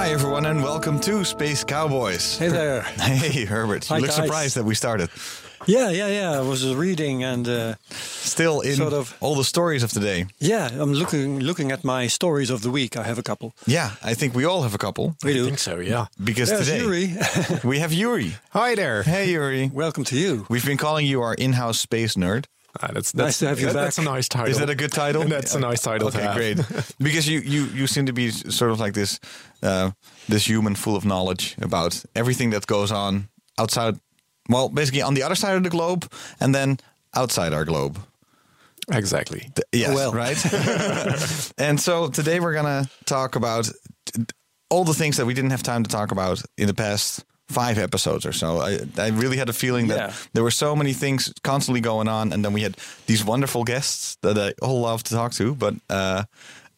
Hi, everyone, and welcome to Space Cowboys. Hey there. Hey, Herbert. Hi, you look guys. surprised that we started. Yeah, yeah, yeah. I was reading and uh, Still in Sort of. all the stories of the day. yeah, I'm looking looking at my stories of the week. I have a couple. Yeah, I think we all have a couple. We do. I think so, yeah. Because There's today Yuri. we have Yuri. Hi there. Hey, Yuri. Welcome to you. We've been calling you our in-house space nerd. Ah, that's, that's, Nice to have you back. That's a nice title. Is that a good title? That's a nice title Okay, great. because you, you you seem to be sort of like this uh, this human full of knowledge about everything that goes on outside. Well, basically on the other side of the globe, and then outside our globe. Exactly. Th- Yes, Well. right. and so today we're gonna talk about all the things that we didn't have time to talk about in the past five episodes or so. I, I really had a feeling that Yeah. there were so many things constantly going on, and then we had these wonderful guests that I all love to talk to, but. Uh,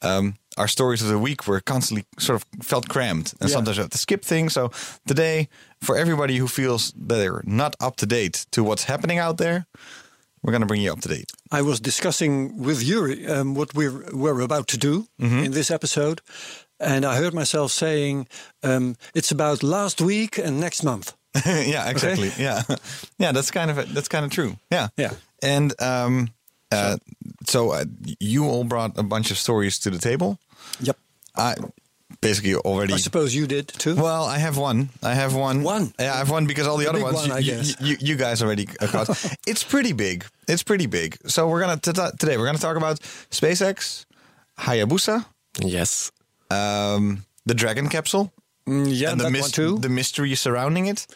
um, our stories of the week were constantly sort of felt crammed, and Yeah. sometimes we have to skip things. So today, for everybody who feels that they're not up to date to what's happening out there, we're gonna bring you up to date. I was discussing with Yuri um, what we're we're about to do Mm-hmm. in this episode, and I heard myself saying um, it's about last week and next month. yeah, exactly. Yeah, yeah. That's kind of that's kind of true. Yeah, Yeah. And um, uh, so uh, you all brought a bunch of stories to the table. Yep. I basically already. I suppose you did too. Well, I have one. I have one. One? Yeah, I have one because all the, The other ones one, I you, guess. you, you guys already got. it's pretty big. It's pretty big. So we're gonna t- today we're gonna talk about SpaceX, Hayabusa, Yes. Um, the Dragon capsule, Mm, yeah, and the, that mys- one too. the mystery surrounding it.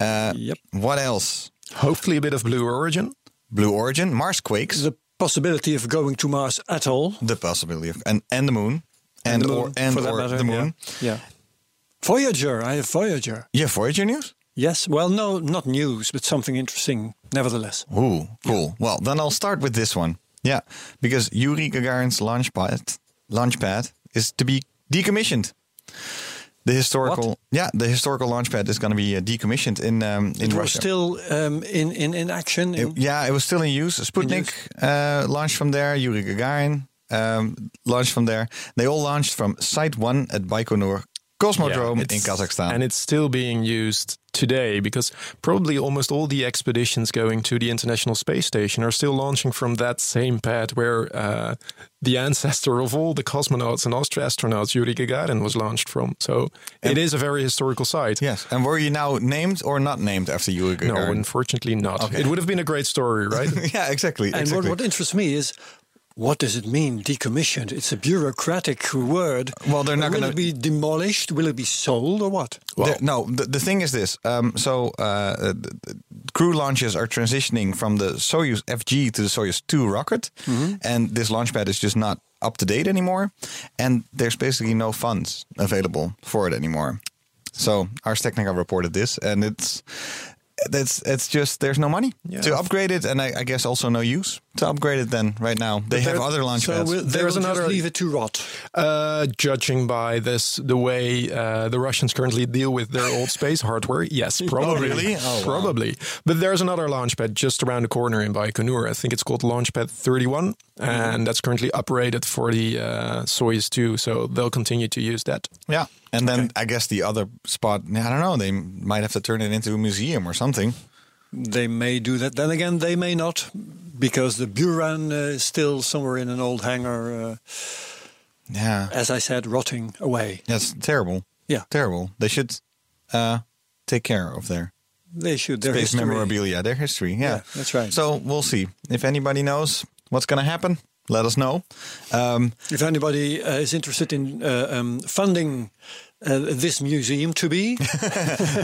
Uh, yep. What else? Hopefully a bit of Blue Origin. Blue Origin, Mars quakes, The possibility of going to Mars at all. the possibility of and and the moon, and, the or and for or matter, the moon. Yeah. yeah. Voyager. I have Voyager. Yeah, Voyager news. Yes. Well, no, not news, but something interesting nevertheless. Ooh, cool. Well, then I'll start with this one. Yeah, because Yuri Gagarin's launch pad, launch pad is to be decommissioned. The historical, What? yeah, the historical launch pad is going to be uh, decommissioned in um, in It was Russia. still um, in, in, in action. It- yeah, it was still in use. Sputnik uh, launched from there. Yuri Gagarin um, launched from there. They all launched from Site One at Baikonur Cosmodrome Yeah, in Kazakhstan. And it's still being used today because probably almost all the expeditions going to the International Space Station are still launching from that same pad where uh, the ancestor of all the cosmonauts and Aust- astronauts, Yuri Gagarin, was launched from. So it is a very historical site. yes, and were you now named or not named after Yuri No, Gagarin? unfortunately not. Okay. It would have been a great story, right? yeah, exactly. And exactly. what, what interests me is what does it mean, decommissioned? It's a bureaucratic word. Well, they're not gonna- be demolished? Will it be sold or what? The- no, the, the thing is this. Um, so uh, the, the crew launches are transitioning from the Soyuz FG to the Soyuz 2 rocket, and this launch pad is just not up to date anymore, and there's basically no funds available for it anymore. So Ars Technica reported this, and it's that's it's just there's no money Yeah. to upgrade it, and I, I guess also no use to upgrade it. Then right now they have other launch So pads. we'll, they There's will another- just leave it to rot. Uh, judging by this, the way uh, the Russians currently deal with their old space hardware, yes, probably. really? Oh, wow. probably. But there's another launch pad just around the corner in Baikonur. I think it's called Launchpad 31, and that's currently uprated for the uh, Soyuz 2. So they'll continue to use that. Yeah, and then I guess the other spot, I don't know, they might have to turn it into a museum or something. They may do that. Then again, they may not, because the Buran uh, is still somewhere in an old hangar, uh, Yeah, as I said, rotting away. that's terrible. Yeah. terrible. They should uh, take care of their They should. Their space history. memorabilia, their history. Yeah. Yeah, that's right. So we'll see if anybody knows what's going to happen. Let us know. Um, If anybody uh, is interested in uh, um, funding uh, this museum to be,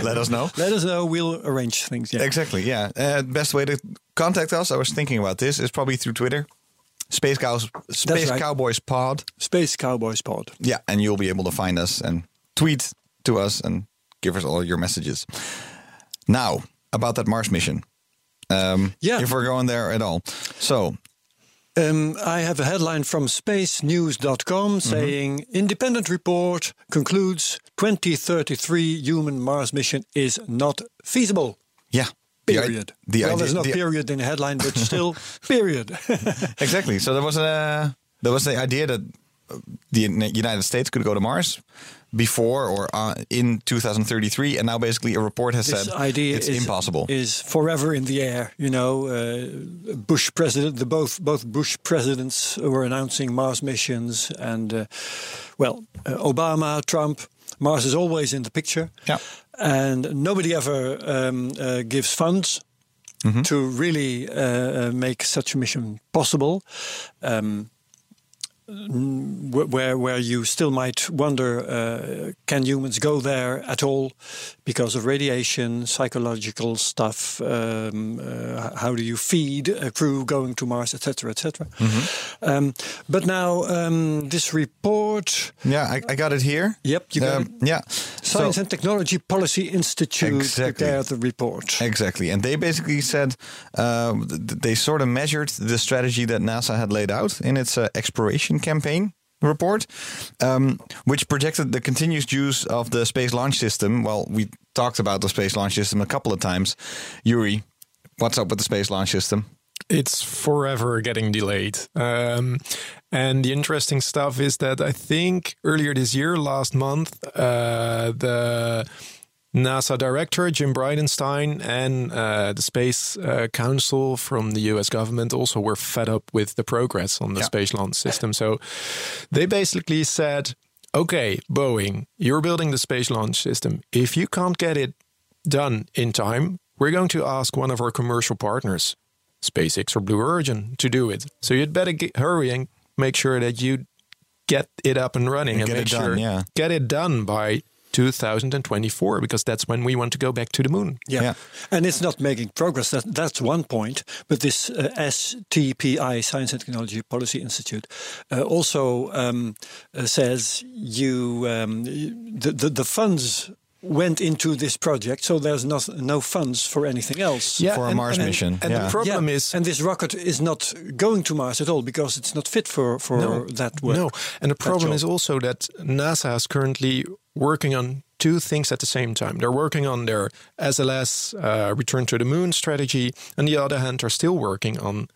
let us know. let us know. We'll arrange things. Yeah. Exactly. Yeah. Uh, best way to contact us. I was thinking about this is probably through Twitter. Space Cows, Space right. Cowboys Pod. Space Cowboys Pod. Yeah, and you'll be able to find us and tweet to us and give us all your messages. Now about that Mars mission. Um, Yeah. if we're going there at all. So Um, I have a headline from spacenews.com saying independent report concludes 2033 human Mars mission is not feasible. yeah, Period. The, well, idea- there's no the- period in the headline, but still, period. exactly. So there was a there was the idea that the United States could go to Mars before or uh, in 2033, and now basically a report has this said idea it's is, impossible. Is forever in the air. You know, uh, Bush president, the both both Bush presidents were announcing Mars missions, and uh, well, uh, Obama, Trump, Mars is always in the picture. Yeah. and nobody ever um, uh, gives funds. Mm-hmm. To really uh, make such a mission possible, um, where where you still might wonder, uh, can humans go there at all because of radiation, psychological stuff? Um, uh, how do you feed a crew going to Mars, etc., etc. Um, but now um, this report, yeah, I, I got it here. Yep, you got Um, it. Yeah, Science So- and Technology Policy Institute Exactly. prepared the report. Exactly. And they basically said uh, th- th- they sort of measured the strategy that NASA had laid out in its uh, exploration campaign report, um, which projected the continuous use of the Space Launch System. Well, we talked about the Space Launch System a couple of times. Yuri, what's up with the Space Launch System? it's forever getting delayed. Um, and the interesting stuff is that I think earlier this year, last month, uh, the NASA director Jim Bridenstine and uh, the Space uh, Council from the U.S. government also were fed up with the progress on the Yeah. space launch system. So they basically said, "Okay, Boeing, you're building the space launch system. If you can't get it done in time, we're going to ask one of our commercial partners, SpaceX or Blue Origin, to do it. So you'd better get, hurry and make sure that you get it up and running And and, get make it done, sure yeah. get it done by 2024 because that's when we want to go back to the moon. Yeah. Yeah. and it's not making progress. That that's one point. But this uh, STPI, Science and Technology Policy Institute, uh, also um, uh, says you um, the, the the funds went into this project, so there's not no funds for anything else. For a Mars mission, And, yeah. the problem Yeah, is and this rocket is not going to Mars at all because it's not fit for for that work. No, and the problem is also that NASA is currently working on two things at the same time. They're working on their SLS uh, return to the moon strategy, and the other hand, are still working on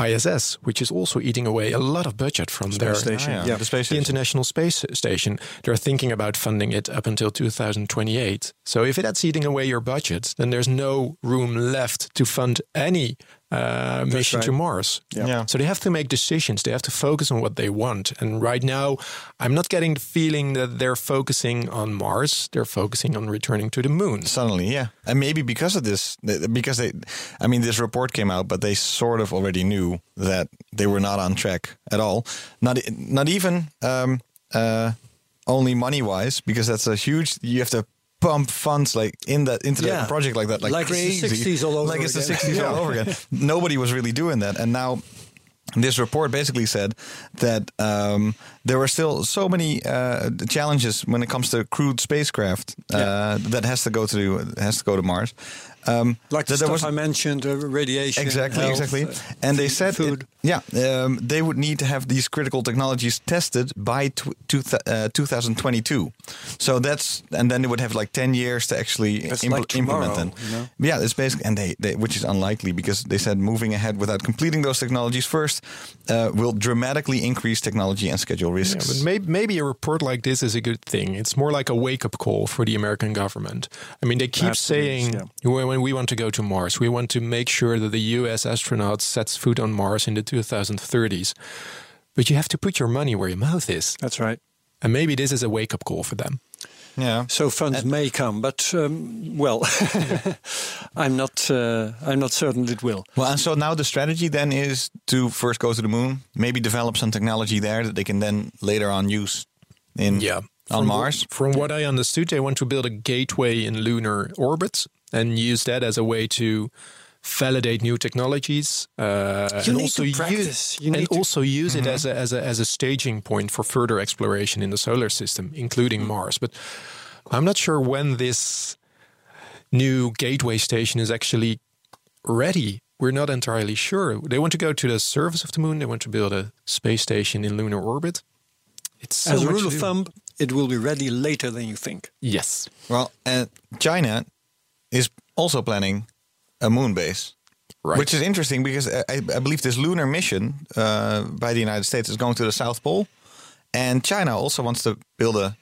ISS, which is also eating away a lot of budget from their station. Ah, yeah, Yeah. the Space the Station. International Space Station. They're thinking about funding it up until 2028. So if that's eating away your budget, then there's no room left to fund any uh, mission to. Mars. Yeah. So they have to make decisions. They have to focus on what they want. And right now, I'm not getting the feeling that they're focusing on Mars. They're focusing on returning to the moon. Suddenly, yeah, and maybe because of this, because they, I mean, this report came out, but they sort of already knew that they were not on track at all. Not, not even um, uh, only money wise, because that's a huge. You have to pump funds like in that into Yeah. that project like that, like, Like it's the crazy, 60s all over like it's the again. sixties all Yeah. over again. Nobody was really doing that, and now. This report basically said that um, there were still so many uh, challenges when it comes to crewed spacecraft uh, that has to go to has to go to Mars. Um, Like the stuff I mentioned, uh, radiation. exactly, health, exactly. uh, and they said, it- yeah, um, they would need to have these critical technologies tested by tw- two th- uh, 2022. So that's and then they would have like 10 years to actually impl- like tomorrow, implement them. you know? Yeah, it's basically and they, they which is unlikely because they said moving ahead without completing those technologies first uh, will dramatically increase technology and schedule Yeah, risks. but maybe, maybe a report like this is a good thing. It's more like a wake up call for the American government. I mean, they keep Absolutely, saying when when we want to go to Mars, we want to make sure that the U.S. astronauts sets foot on Mars in the 2030s. But you have to put your money where your mouth is, That's right. and maybe this is a wake up call for them. yeah. So funds may come, but um, well, I'm not. Uh, I'm not certain it will. Well, and so now the strategy then is to first go to the moon, maybe develop some technology there that they can then later on use in Yeah. on From Mars. wh- from what I understood, they want to build a gateway in lunar orbit and use that as a way to validate new technologies. Uh, and also use and also use Mm-hmm. it as a, as a as a staging point for further exploration in the solar system, including Mm. Mars. But I'm not sure when this new gateway station is actually ready. We're not entirely sure. They want to go to the surface of the moon. They want to build a space station in lunar orbit. It's so As a rule of thumb, it will be ready later than you think. Yes. Well, and China is also planning a moon base. Right. Which is interesting because I, I believe this lunar mission uh, by the United States is going to the South Pole. And China also wants to build a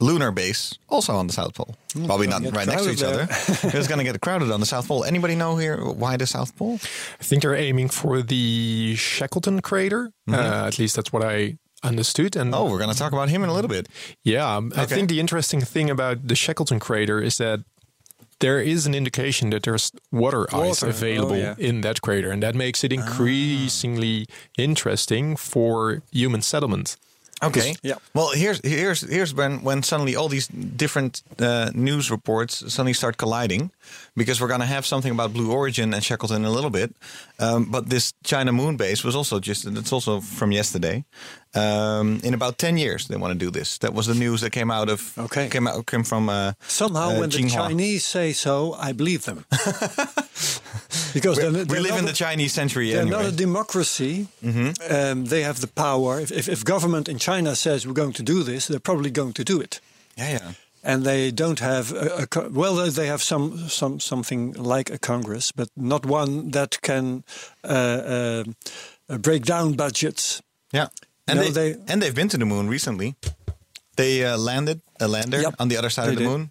lunar base also on the South Pole. Probably not right next to each crowded other. it's going to get crowded on the South Pole. Anybody know here why the South Pole? I think they're aiming for the Shackleton crater. Uh, at least that's what I understood. And Oh, we're going to talk about him in a little bit. Yeah, um, I think the interesting thing about the Shackleton crater is that there is an indication that there's water, ice Water, oh, available yeah. in that crater, and that makes it increasingly interesting for human settlement. Okay. Yeah. Well, here's here's here's when when suddenly all these different uh, news reports suddenly start colliding, because we're going to have something about Blue Origin and Shackleton in a little bit, um, but this China moon base was also just it's also from yesterday. Um, in about ten years, they want to do this. That was the news that came out of Okay. came out came from uh, Somehow, uh, when the Chinese say so, I believe them. because they're, we they're live not in a- the Chinese century They're anyway. Not a democracy. Um, they have the power. If, if, if government in China says we're going to do this, they're probably going to do it. yeah, yeah. And they don't have a, a well, they have some some something like a Congress, but not one that can uh, uh, uh, break down budgets. Yeah, and No, they, they- and they've been to the moon recently. They uh, landed a lander Yep, on the other side of the did. moon,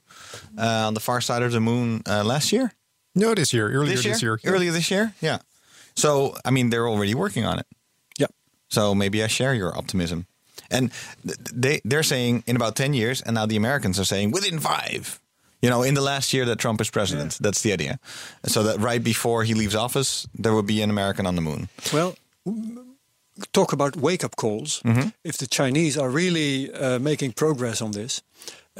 uh, on the far side of the moon uh, last year. No, this year, earlier This this year? year. earlier this year. Yeah. So I mean, they're already working on it. Yeah. So maybe I share your optimism. And they they're saying in about ten years, and now the Americans are saying within five. You know, in the last year that Trump is president, that's the idea. So that right before he leaves office, there will be an American on the moon. Well, talk about wake up calls. Mm-hmm. If the Chinese are really uh, making progress on this,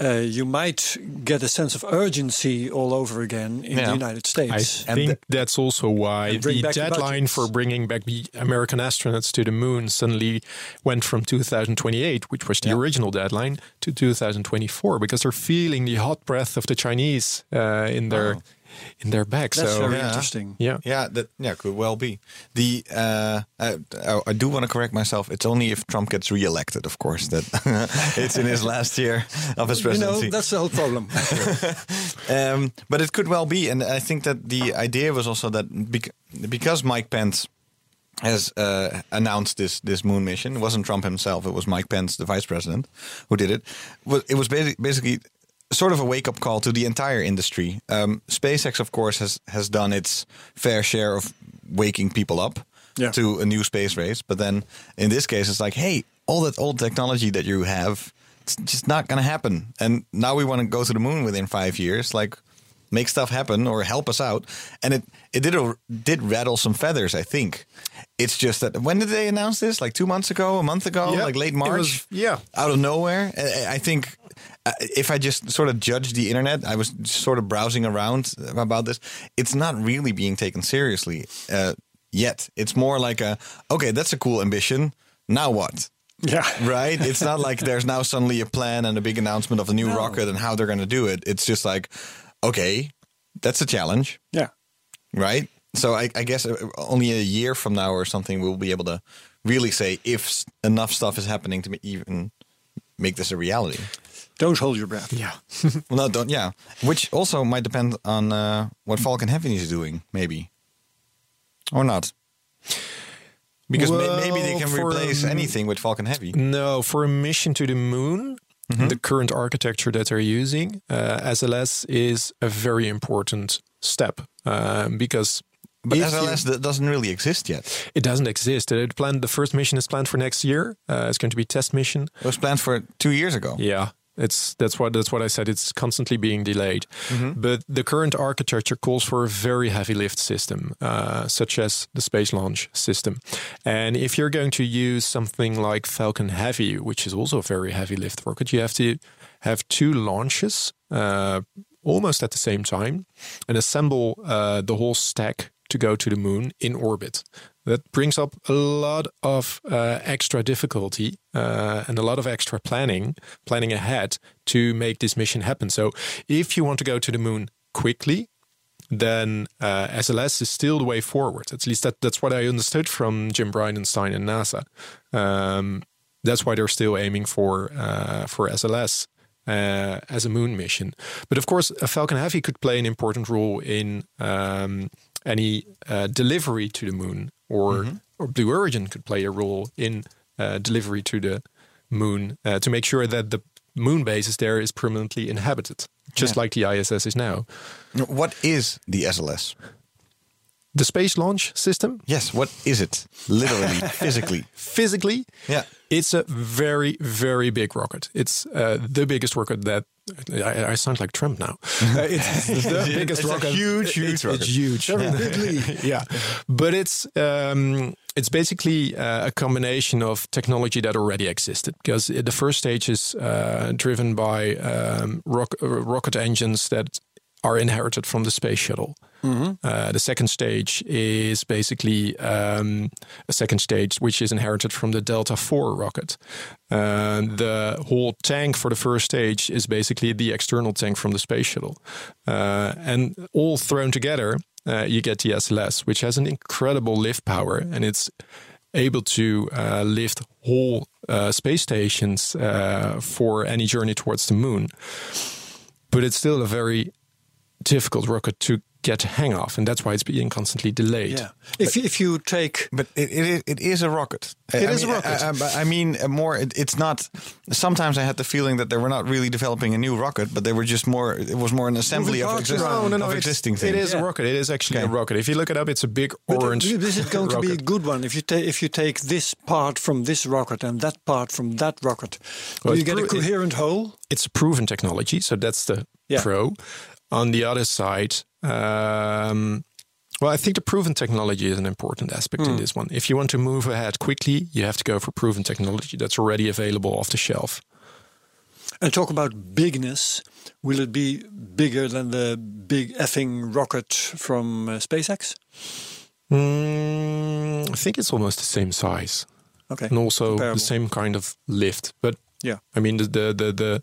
uh, you might get a sense of urgency all over again in Yeah. the United I States. And think the- that's also why the back the deadline for bringing back the American astronauts to the moon suddenly went from 2028, which was the Yeah. original deadline, to 2024 because they're feeling the hot breath of the Chinese uh, in their in their back. That's so very yeah. interesting. yeah, Yeah, that yeah could well be. The uh, I, I- I do want to correct myself. It's only if Trump gets reelected, of course, that it's in his last year of his You presidency. know, that's the whole problem. Um, but it could well be, and I think that the idea was also that bec- because Mike Pence has uh, announced this this moon mission, it wasn't Trump himself; it was Mike Pence, the vice president, who did it. It was basi- basically sort of a wake up call to the entire industry. Um, SpaceX, of course, has has done its fair share of waking people up Yeah. to a new space race, but then in this case, it's like, hey, all that old technology that you have it's just not going to happen. And now we want to go to the moon within five years. Like, make stuff happen or help us out. And it it did a, did rattle some feathers. I think it's just that when did they announce this? Like two months ago, a month ago, like late March. was- yeah. out of nowhere. I, I think. If I just sort of judge the internet, I was sort of browsing around about this. It's not really being taken seriously uh, yet. It's more like a okay, that's a cool ambition. Now what? yeah. right? It's not like there's now suddenly a plan and a big announcement of a new No. rocket and how they're going to do it. It's just like, okay, that's a challenge, Yeah. right? So I, I guess uh, only a year from now or something we'll be able to really say if enough stuff is happening to even make this a reality. Don't hold your breath. yeah. Well, no, don't. Yeah, which also might depend on uh, what Falcon Heavy is doing, maybe, or not. Because may- maybe they can replace anything with Falcon Heavy. No, for a mission to the moon, Mm-hmm. the current architecture that they're using, uh, SLS is a very important step um, because. But if SLS that doesn't really exist yet. it doesn't exist. It planned, the first mission is planned for next year. Uh, it's going to be a test mission. It was planned for two years ago. Yeah, it's that's what that's what I said. It's constantly being delayed. But the current architecture calls for a very heavy lift system, uh, such as the space launch system. And if you're going to use something like Falcon Heavy, which is also a very heavy lift rocket, you have to have two launches uh, almost at the same time and assemble uh, the whole stack to go to the moon in orbit. That brings up a lot of uh, extra difficulty uh, and a lot of extra planning, planning ahead to make this mission happen. So, if you want to go to the moon quickly, then uh, SLS is still the way forward. At least that, that's what I understood from Jim Bridenstine and NASA. Um, that's why they're still aiming for uh, for SLS uh, as a moon mission. But of course, a Falcon Heavy could play an important role in um, any uh, delivery to the moon, or or Blue Origin could play a role in uh, delivery to the moon uh, to make sure that the moon base is there is permanently inhabited, just Yeah. like the ISS is now. What is the SLS? The Space Launch System, Yes, what is it? Literally, physically. physically, Yeah. it's a very, very big rocket. It's uh, the biggest rocket that. I, I sound like Trump now. Uh, it's the biggest It's rocket. huge, huge it's, rocket. It's huge. yeah, but it's um, it's basically uh, a combination of technology that already existed. Because the first stage is uh, driven by um, rock, uh, rocket engines that are inherited from the space shuttle. Uh, the second stage is basically um, a second stage which is inherited from the Delta IV rocket. Uh, the whole tank for the first stage is basically the external tank from the space shuttle. Uh, and all thrown together, uh, you get the SLS, which has an incredible lift power and it's able to uh, lift whole uh, space stations uh, for any journey towards the moon. But it's still a very difficult rocket to get hang of, and that's why it's being constantly delayed. Yeah. If if you take But it, it, is- it is a rocket. It I is a rocket. I, I, I mean, uh, more. It, it's not. Sometimes I had the feeling that they were not really developing a new rocket, but they were just more. It was more an assembly of, parts exist- No, no, no. of it's- existing It things. is a rocket. It is actually Okay. a rocket. If you look it up, it's a big But orange. Is it going to be a good one if you take if you take this part from this rocket and that part from that rocket? Well, Will you it's get a pro- it- coherent whole? It's a proven technology, so that's the Yeah. pro. On the other side, um, well, I think the proven technology is an important aspect Hmm. in this one. If you want to move ahead quickly, you have to go for proven technology that's already available off the shelf. And talk about bigness. Will it be bigger than the big effing rocket from uh, SpaceX? Mm, I think it's almost the same size. Okay. and also Comparable. the same kind of lift. But Yeah. I mean the the the the,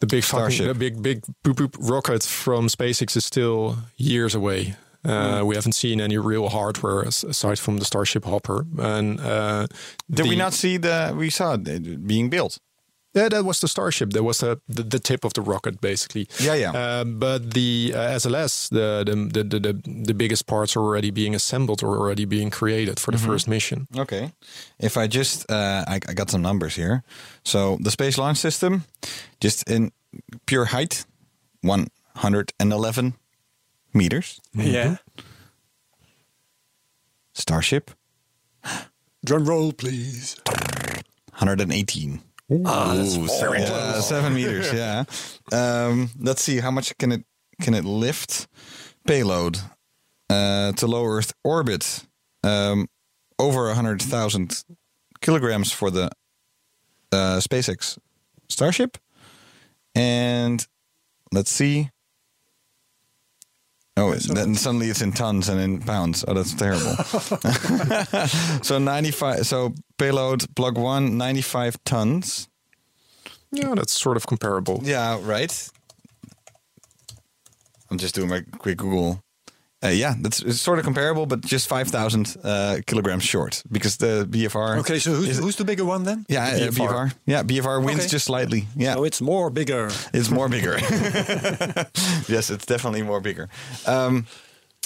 the big fucking Starship. the big big boop boop rocket from SpaceX is still years away. Uh, Hmm. We haven't seen any real hardware aside from the Starship Hopper. And uh, Did we not see the? We saw it being built. Yeah, that was the Starship. That was the the, the tip of the rocket, basically. Yeah, yeah. Uh, but the uh, SLS, the, the the the the the biggest parts are already being assembled or already being created for the Mm-hmm. first mission. Okay. If I just, uh, I, I got some numbers here. So the Space Launch System, just in pure height, 111 meters. Yeah. Starship, Drum roll, please. 118. Ah, that's very Yeah, seven meters. Yeah. Um, let's see how much can it can it lift? Payload uh, to low Earth orbit. Um, over hundred thousand kilograms for the uh, SpaceX Starship, and let's see. Oh, then suddenly it's in tons and in pounds. Oh, that's terrible. so 95. So payload Block one, 95 tons. Yeah, that's sort of comparable. Yeah, right. I'm just doing my quick Google. Uh, yeah, that's it's sort of comparable, but just 5,000 uh, kilograms short because the BFR. Okay, so who's, is- who's the bigger one then? Yeah, BFR. BFR. BFR. Yeah, BFR wins Okay. just slightly. Yeah, So it's more bigger. it's more bigger. yes, it's definitely more bigger. Um,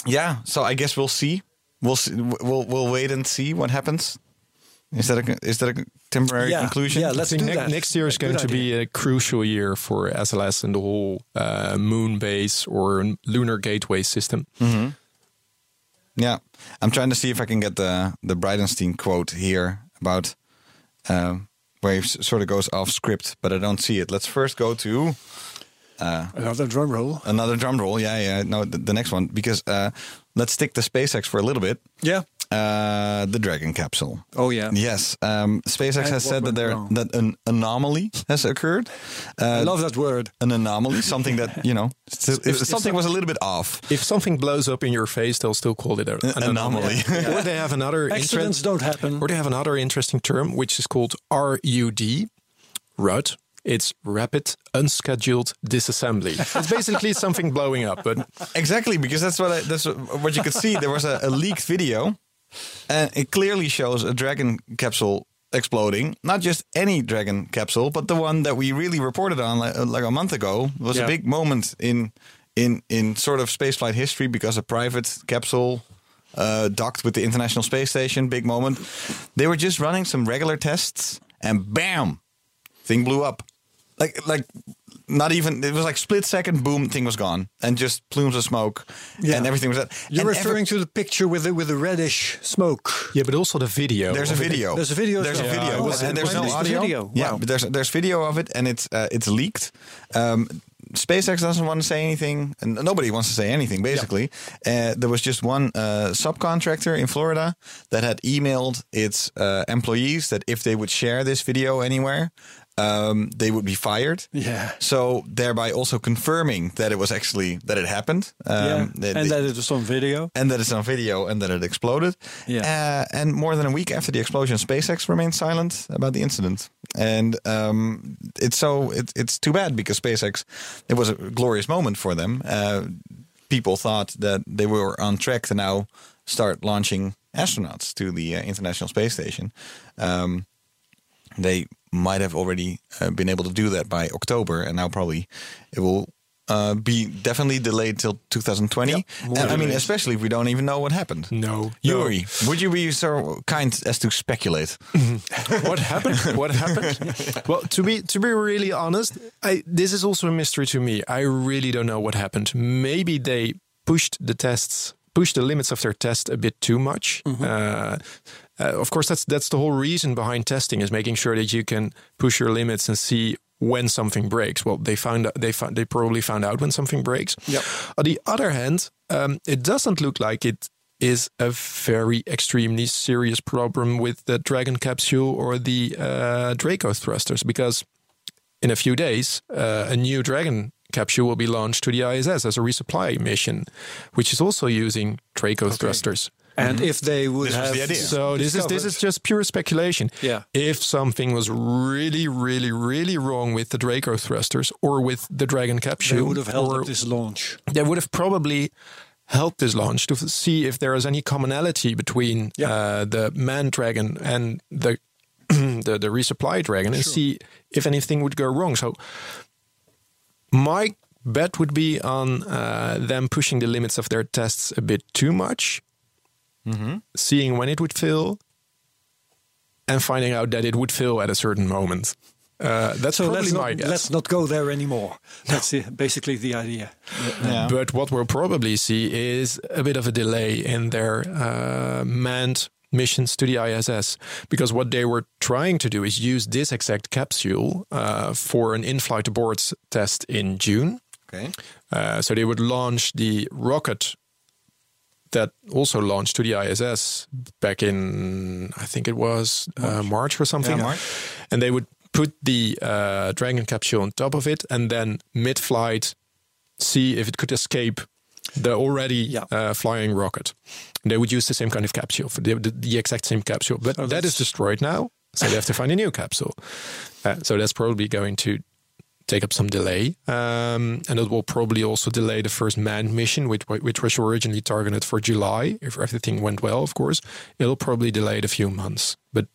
yeah, so I guess we'll see. We'll see. We'll we'll wait and see what happens. Is that a is that a temporary Yeah, conclusion? yeah, let's think do ne- that. next year is Good going to be a crucial year for SLS and the whole uh, moon base or lunar gateway system. Yeah, I'm trying to see if I can get the the Bridenstine quote here about um, where he s- sort of goes off script, but I don't see it. Let's first go to Another drum roll. another drum roll. Yeah, yeah. No, the, the next one because uh, let's stick to SpaceX for a little bit. Yeah. Uh, the Dragon capsule. Oh yeah. Yes, um, SpaceX And has said that there wrong? that an anomaly has occurred. Uh, I love that word. an anomaly, something that you know, s- if something was a little bit off. If something blows up in your face, they'll still call it a, an anomaly. or they have another Accidents interest- don't happen. Or they have another interesting term, which is called RUD, RUD. It's rapid unscheduled disassembly. it's basically something blowing up, but Exactly, because that's what I, that's what you could see. There was a, a leaked video, and it clearly shows a Dragon capsule exploding. Not just any Dragon capsule, but the one that we really reported on like, like a month ago. It was Yeah. a big moment in in in sort of spaceflight history because a private capsule uh, docked with the International Space Station. Big moment. They were just running some regular tests, and bam, thing blew up. Like like not even it was like split second boom thing was gone and just plumes of smoke Yeah. and everything was that. You're and referring to the picture with the, with the reddish smoke. yeah, but also the video. there's a of it. video. There's a video as There's a video. Yeah, was and there's when no is the audio. video? Yeah, Wow. but there's there's video of it and it's uh, it's leaked. Um, SpaceX doesn't want to say anything, and nobody wants to say anything. Basically, uh, there was just one uh, subcontractor in Florida that had emailed its uh, employees that if they would share this video anywhere, um, they would be fired. Yeah. So thereby also confirming that it was actually that it happened. Um, yeah. that- and that it was on video. and that it's on video and that it exploded. Yeah. Uh, and more than a week after the explosion, SpaceX remained silent about the incident. And um, it's so it, it's too bad because SpaceX, it was a glorious moment for them. Uh, people thought that they were on track to now start launching astronauts to the uh, International Space Station. Um, they might have already uh, been able to do that by October, and now probably it will uh, be definitely delayed till 2020. more and I mean, especially if we don't even know what happened. No. Yuri, would you be so kind as to speculate? what happened? What happened? well, to be to be really honest, I, this is also a mystery to me. I really don't know what happened. Maybe they pushed the tests, pushed the limits of their test a bit too much. Uh, uh, of course, that's that's the whole reason behind testing is making sure that you can push your limits and see when something breaks. Well, they found they found they probably found out when something breaks. Yep. On the other hand, um, it doesn't look like it is a very extremely serious problem with the Dragon capsule or the uh, Draco thrusters because in a few days, uh, a new Dragon capsule will be launched to the ISS as a resupply mission, which is also using Draco thrusters. And if they would This have the idea. So this is this is just pure speculation. Yeah. If something was really, really, really wrong with the Draco thrusters or with the Dragon capsule, they would have held or this launch. they would have probably helped this launch to f- see if there is any commonality between Yeah. uh, the manned dragon and the the, the resupply dragon and see if anything would go wrong. So my bet would be on uh, them pushing the limits of their tests a bit too much, seeing when it would fill, and finding out that it would fill at a certain moment. Uh, that's So probably let's my not, guess. let's not go there anymore. That's the, basically the idea. Yeah. But what we'll probably see is a bit of a delay in their uh, manned missions to the ISS because what they were trying to do is use this exact capsule uh, for an in-flight aborts test in June. Okay. Uh, so they would launch the rocket that also launched to the ISS back in, I think it was March, uh, March or something. Yeah, March. And they would put the uh, Dragon capsule on top of it and then mid flight see if it could escape the already Yeah. uh, flying rocket. They would use the same kind of capsule, for the, the, the exact same capsule. But that is destroyed now. So they have to find a new capsule. Uh, so that's probably going to take up some delay. Um, and it will probably also delay the first manned mission, which, which was originally targeted for July. If everything went well, of course, it'll probably delay it a few months. But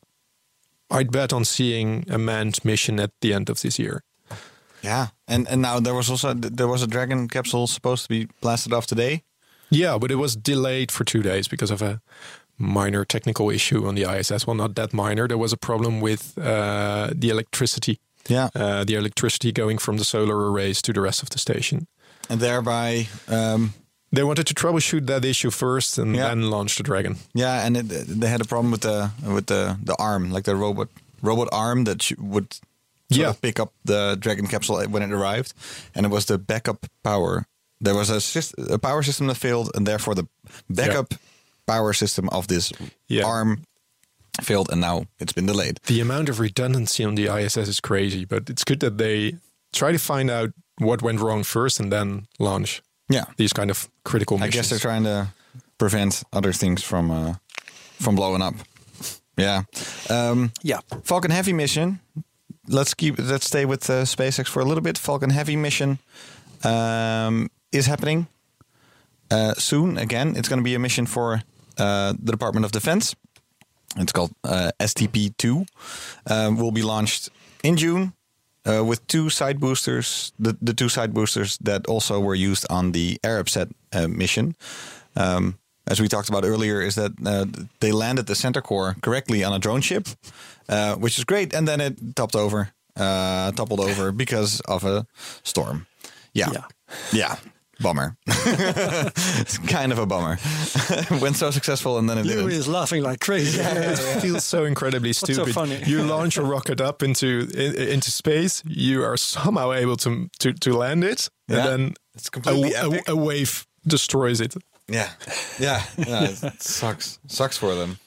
I'd bet on seeing a manned mission at the end of this year. Yeah, and and now there was also there was a Dragon capsule supposed to be blasted off today. Yeah, but it was delayed for two days because of a minor technical issue on the ISS. Well, not that minor. There was a problem with uh, the electricity. Yeah, Uh, the electricity going from the solar arrays to the rest of the station. and thereby, um, They wanted to troubleshoot that issue first and Yeah. then launch the Dragon. yeah, and it, they had a problem with the with the the arm, like the robot robot arm that would Yeah. pick up the Dragon capsule when it arrived, and it was the backup power. There was a, syst- a power system that failed, and therefore the backup power system of this Yeah. arm failed, and now it's been delayed. The amount of redundancy on the ISS is crazy, but it's good that they try to find out what went wrong first and then launch Yeah, these kind of critical I guess they're trying to prevent other things from uh, from blowing up. Yeah. Um, Yeah. Falcon Heavy mission. Let's keep. Let's stay with uh, SpaceX for a little bit. Falcon Heavy mission um, is happening uh, soon. Again, it's going to be a mission for uh, the Department of Defense. It's called uh, STP-2. Um, will be launched in June uh, with two side boosters. The, the two side boosters that also were used on the Arabsat uh, mission. Um, as we talked about earlier, is that uh, they landed the center core correctly on a drone ship, uh, which is great, and then it topped over, uh, toppled over because of a storm. Yeah, Yeah. yeah, bummer. it's kind of a bummer. Went so successful, and then it Louis didn't. is laughing like crazy. it feels so incredibly stupid. so stupid. funny? you launch a rocket up into in, into space. You are somehow able to to, to land it, Yeah. and then It's completely a, a- a wave destroys it. Yeah, yeah, yeah. It sucks. Sucks for them.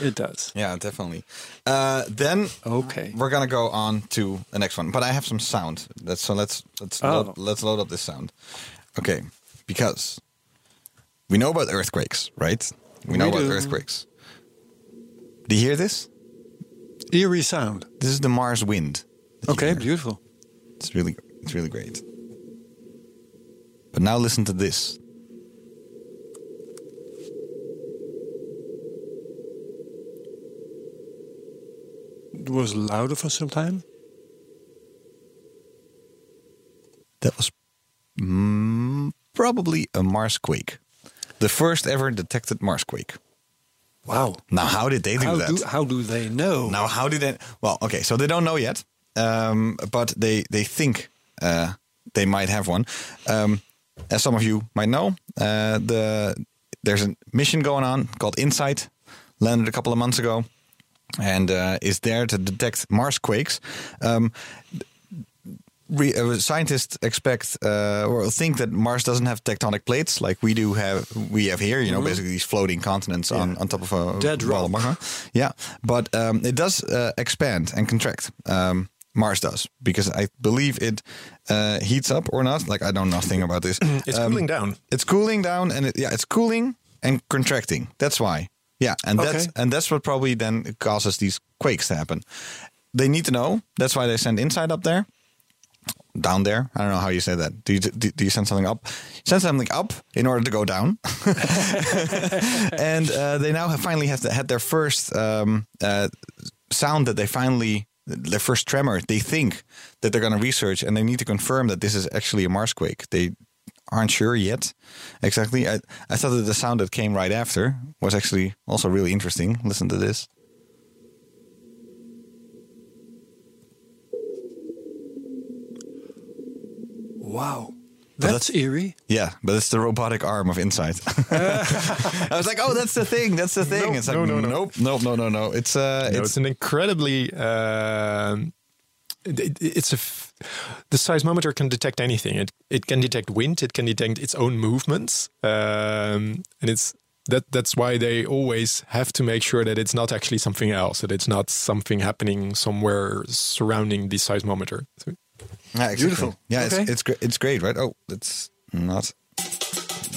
It does. Yeah, definitely. Uh, then Okay. we're gonna go on to the next one, but I have some sound. That's so let's let's Oh. load, let's load up this sound. Okay, because we know about earthquakes, right? We know We about do. earthquakes. Do you hear this? Eerie sound. This is the Mars wind. Okay, beautiful. It's really it's really great. But now listen to this. It was louder for some time. That was mm, probably a Mars quake, the first ever detected Mars quake. Wow. Now, how did they do How that? do, how do they know? Now, how did they? Well, okay, so they don't know yet, um, but they they think uh, they might have one. Um, as some of you might know, uh, the there's a mission going on called InSight, landed a couple of months ago, and uh, is there to detect Mars quakes. Um, re, uh, scientists expect uh, or think that Mars doesn't have tectonic plates like we do have we have here. You know, basically these floating continents on, Yeah. on top of a Dead wall of magma. Yeah, but um, it does uh, expand and contract. Um, Mars does because I believe it uh, heats up or not. Like I don't know nothing about this. It's Um, cooling down. It's cooling down, and it, yeah, it's cooling and contracting. That's why. Yeah, and that's and that's what probably then causes these quakes to happen. They need to know. That's why they send InSight up there, down there. I don't know how you say that. Do you do, do you send something up? Send something up in order to go down. and uh, they now have finally have had their first um, uh, sound that they finally their first tremor. They think that they're going to research and they need to confirm that this is actually a Mars quake. They aren't sure yet exactly. I, I thought that the sound that came right after was actually also really interesting. Listen to this. Wow. That's eerie. Yeah, but it's the robotic arm of InSight. I was like, oh, that's the thing. That's the thing. No, it's like, no, no, no. nope, nope, no, no, no. It's uh, No, it's, it's, an incredibly. it, it- it's a. F- the seismometer can detect anything. It it can detect wind. It can detect its own movements, um, and it's that that's why they always have to make sure that it's not actually something else. That it's not something happening somewhere surrounding the seismometer. So- Yeah, exactly. Beautiful. Yeah, Okay. it's it's great. It's great, right? Oh, it's not.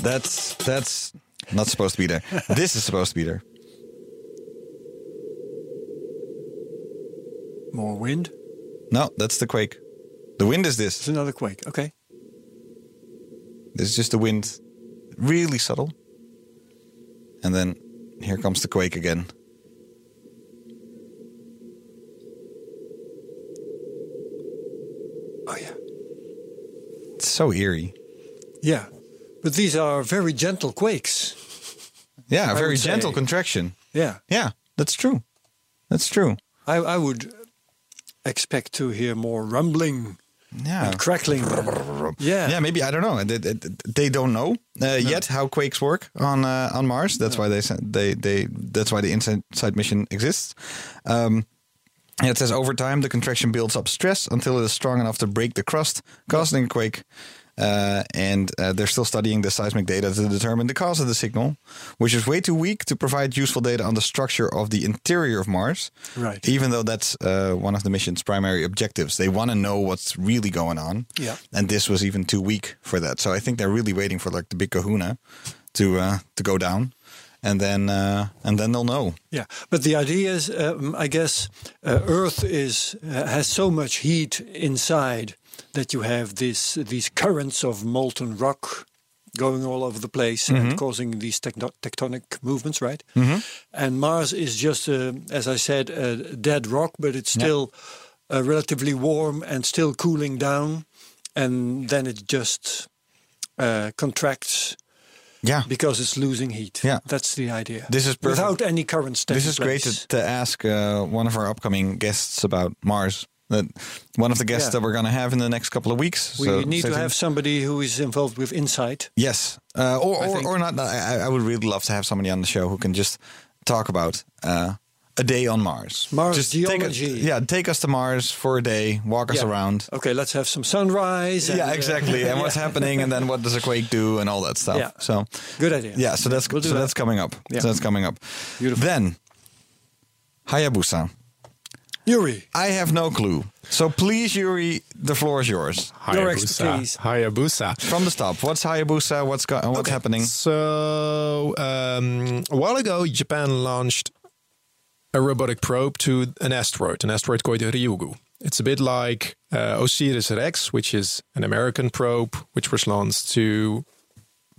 That's that's not supposed to be there. this is supposed to be there. More wind. No, that's the quake. The wind is this. It's another quake. Okay. This is just the wind, really subtle. And then here comes the quake again. Oh yeah. It's so eerie. Yeah. But these are very gentle quakes. Yeah, very would say- gentle contraction. Yeah. Yeah, that's true. That's true. I, I would expect to hear more rumbling Yeah. and crackling. yeah. Yeah, maybe I don't know. They, they, they don't know uh, yet how quakes work on uh, on Mars. That's why they they they that's why the InSight mission exists. Um, it says over time the contraction builds up stress until it is strong enough to break the crust, causing a quake. Uh, and uh, they're still studying the seismic data to determine the cause of the signal, which is way too weak to provide useful data on the structure of the interior of Mars. Right. Even though that's uh, one of the mission's primary objectives, they want to know what's really going on. Yeah. And this was even too weak for that. So I think they're really waiting for like the big Kahuna to uh, to go down, and then uh, and then they'll know. Yeah, but the idea is, um, I guess, uh, Earth is uh, has so much heat inside that you have this these currents of molten rock going all over the place and causing these techno- tectonic movements, right? And Mars is just, as I said, a dead rock, but it's still uh, relatively warm and still cooling down, and then it just uh, contracts Yeah. because it's losing heat. Yeah. that's the idea. This is perfect. without any currents. This taking is great to, to ask uh, one of our upcoming guests about Mars. That one of the guests Yeah. that we're going to have in the next couple of weeks. We So need to have somebody who is involved with InSight. yes, uh, or or, or not. I, I would really love to have somebody on the show who can just talk about uh, a day on Mars. Mars just take us- geology. yeah, take us to Mars for a day, walk us Yeah. around. Okay, let's have some sunrise. and, yeah, uh, exactly. and what's happening, and then what does a quake do, and all that stuff. Yeah. So Good idea. Yeah, so that's We'll so that. that's coming up. Yeah. So that's coming up. Beautiful. Then Hayabusa. Yuri. I have no clue. So please, Yuri, the floor is yours. Your expertise. Hayabusa. From the top, what's Hayabusa? What's go- what's Okay. happening? So, um, a while ago, Japan launched a robotic probe to an asteroid, an asteroid called Ryugu. It's a bit like uh, OSIRIS-REx, which is an American probe, which was launched to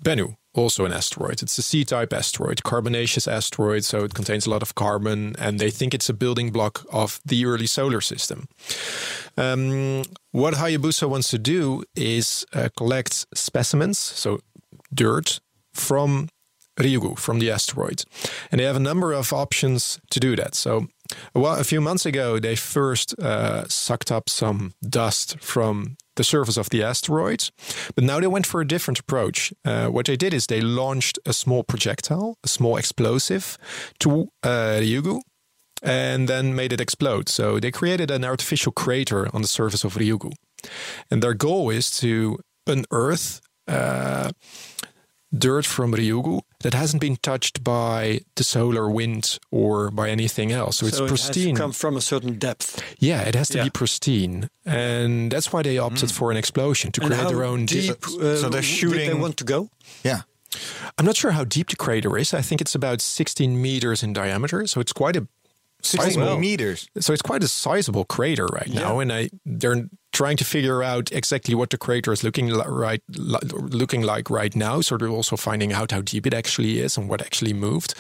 Bennu, also an asteroid. It's a C type asteroid, carbonaceous asteroid, so it contains a lot of carbon, and they think it's a building block of the early solar system. Um, what Hayabusa wants to do is uh, collect specimens, so dirt, from Ryugu, from the asteroid. And they have a number of options to do that. So, well, a few months ago, they first uh, sucked up some dust from the surface of the asteroid, but now they went for a different approach. Uh, what they did is they launched a small projectile, a small explosive, to uh, Ryugu, and then made it explode. So they created an artificial crater on the surface of Ryugu. And their goal is to unearth uh, dirt from Ryugu that hasn't been touched by the solar wind or by anything else. So, it's pristine. It has to come from a certain depth. yeah, it has to Yeah. be pristine. And that's why they opted for an explosion to And create how their own deep? deep. uh, so they're Did they want to go? Yeah. I'm not sure how deep the crater is. I think it's about 16 meters in diameter. So it's quite a 16 sizable- meters. So it's quite a sizable crater right now, and I they're trying to figure out exactly what the crater is looking li- right li- looking like right now. So they're also finding out how deep it actually is and what actually moved.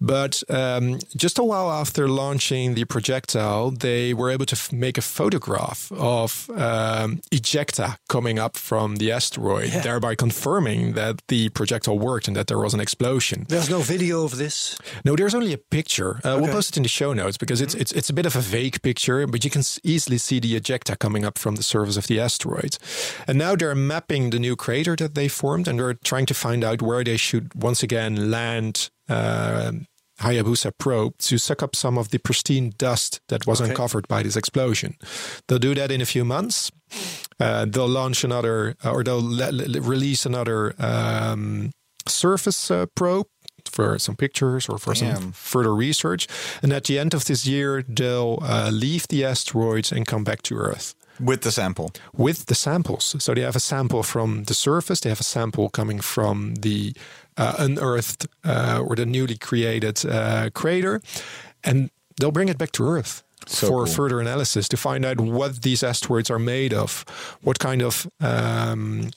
But um, just a while after launching the projectile, they were able to f- make a photograph of um, ejecta coming up from the asteroid, thereby confirming that the projectile worked and that there was an explosion. There's no video of this. No, there's only a picture. Uh, We'll post it in the show notes because it's it's it's a bit of a vague picture, but you can s- easily see the ejecta coming up from the surface of the asteroid. And now they're mapping the new crater that they formed, and they're trying to find out where they should once again land. Uh, Hayabusa probe to suck up some of the pristine dust that was Okay. uncovered by this explosion. They'll do that in a few months. Uh, they'll launch another, uh, or they'll le- le- release another um, surface uh, probe for some pictures or for Damn. some further research. And at the end of this year, they'll uh, leave the asteroids and come back to Earth With the sample. with the samples. So they have a sample from the surface, they have a sample coming from the uh, unearthed uh, or the newly created uh, crater, and they'll bring it back to Earth. So for cool. further analysis to find out what these asteroids are made of, what kind of um,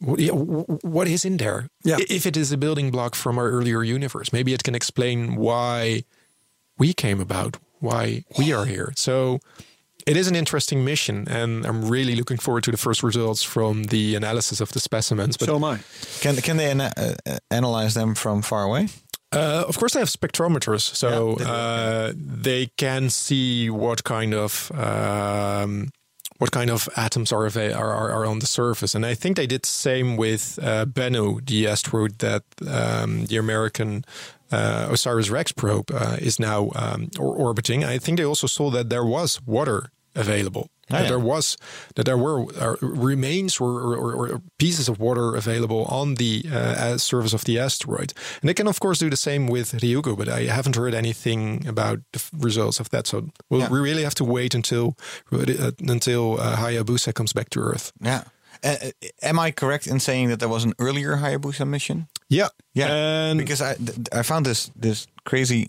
what, is in there? Yeah. If it is a building block from our earlier universe, maybe it can explain why we came about, why we are here. So it is an interesting mission, and I'm really looking forward to the first results from the analysis of the specimens. But so am I. Can can they ana- uh, analyze them from far away? Uh, of course, they have spectrometers, so Yeah, they uh, they can see what kind of um, what kind of atoms are, are are are on the surface. And I think they did the same with uh, Bennu, the asteroid that um, the American uh, OSIRIS-REx probe uh, is now um, or orbiting. I think they also saw that there was water available that yeah. there was that there were uh, remains or, or, or, pieces of water available on the uh, surface of the asteroid. And they can of course do the same with Ryugu, but I haven't heard anything about the results of that. So we'll, Yeah. we really have to wait until uh, until uh, Hayabusa comes back to Earth. Yeah. Am I correct in saying that there was an earlier Hayabusa mission? Yeah, Yeah, And because I I found this this crazy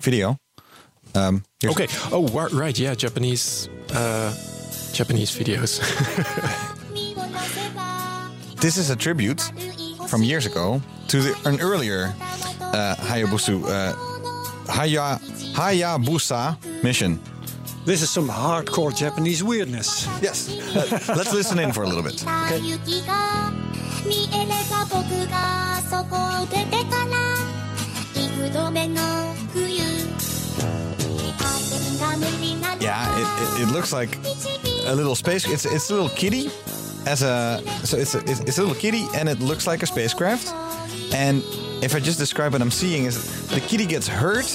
video. Um, here's- okay. Oh, right. Yeah, Japanese uh, Japanese videos. This is a tribute from years ago to the, an earlier uh, Hayabusa uh, Haya, Hayabusa mission. This is some hardcore Japanese weirdness. Yes. Uh, let's listen in for a little bit. 雪 Yeah, it, it, it looks like a little space. It's it's a little kitty, as a so it's a, it's, it's a little kitty, and it looks like a spacecraft. And if I just describe what I'm seeing is the kitty gets hurt.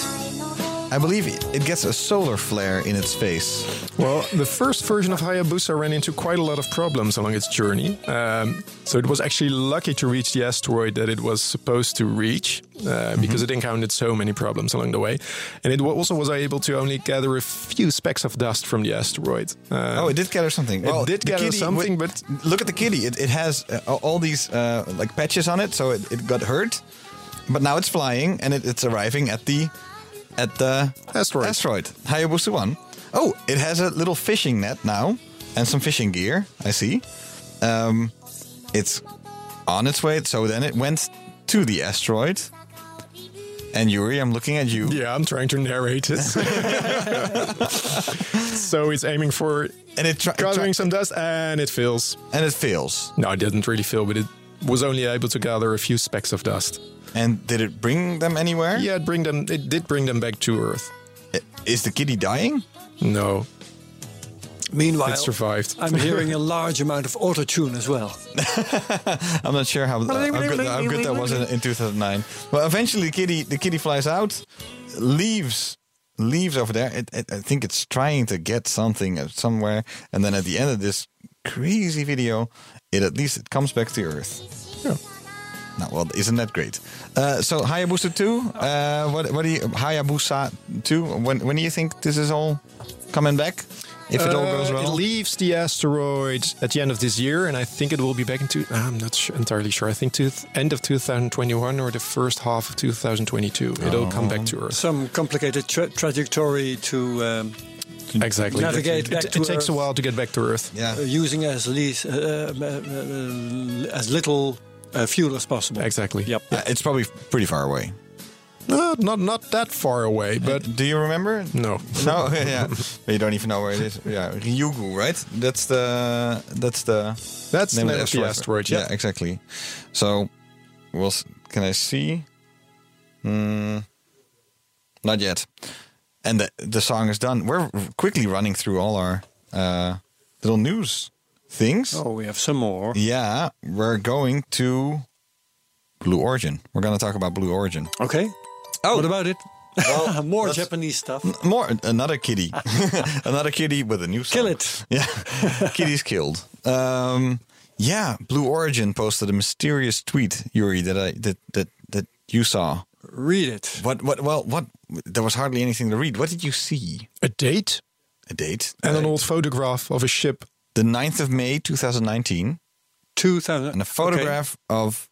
I believe it gets a solar flare in its face. Well, the first version of Hayabusa ran into quite a lot of problems along its journey. Um, so it was actually lucky to reach the asteroid that it was supposed to reach uh, because it encountered so many problems along the way. And it also was able to only gather a few specks of dust from the asteroid. Uh, Oh, it did gather something. It did gather something, with- but- look at the kitty. It, it has uh, all these uh, like patches on it, so it, it got hurt. But now it's flying and it, it's arriving at the at the Asteroid. Asteroid Hayabusa one. Oh, it has a little fishing net now and some fishing gear. I see. Um, it's on its way. So then it went to the asteroid. And Yuri, I'm looking at you. yeah, I'm trying to narrate it. so it's aiming for And it gathering some dust and it fails. and it fails. No, it didn't really fail, but it was only able to gather a few specks of dust. And did it bring them anywhere? Yeah, it bring them. It did bring them back to Earth. Is the kitty dying? No, Meanwhile, it survived. I'm hearing a large amount of auto tune as well. I'm not sure how, how, good, how good that was in, in 2009. Well, eventually, the kitty the kitty flies out, leaves leaves over there. It, it, I think it's trying to get something uh, somewhere, and then at the end of this crazy video, it at least it comes back to Earth. Yeah. Now, well, isn't that great? Uh, so Hayabusa 2, uh, what what do you Hayabusa 2? When when do you think this is all coming back? If it all goes Uh, well, It leaves the asteroid at the end of this year, and I think it will be back into. I'm not su entirely sure. I think to end of 2021 or the first half of 2022, it'll come back to Earth. Some complicated tra- trajectory to um, Exactly. Navigate It- back it, to it takes a while to get back to Earth. yeah. uh, using as least uh, uh, uh, as little uh, fuel as possible. Exactly. Yep. Uh, it's probably pretty far away. Uh, not not that far away, but Do you remember? no. No, yeah. you don't even know where it is. Yeah, Ryugu, right? That's the that's the That's the name name of the asteroid. Yeah, Yeah. exactly. So, we'll can I see? Hmm, not yet. And the the song is done. We're quickly running through all our uh, little news things. Oh, we have some more. Yeah, we're going to Blue Origin. We're going to talk about Blue Origin. Okay. Oh. What about it? Well, more Japanese stuff. More another kitty, another kitty with a new song. Kill it. Yeah, kitty's killed. Um, yeah, Blue Origin posted a mysterious tweet, Yuri, that I that that that you saw. Read it. What what? Well, what? There was hardly anything to read. What did you see? A date A date and an Uh, old photograph of a ship. The 9th of May, 2019, 2000. and a photograph of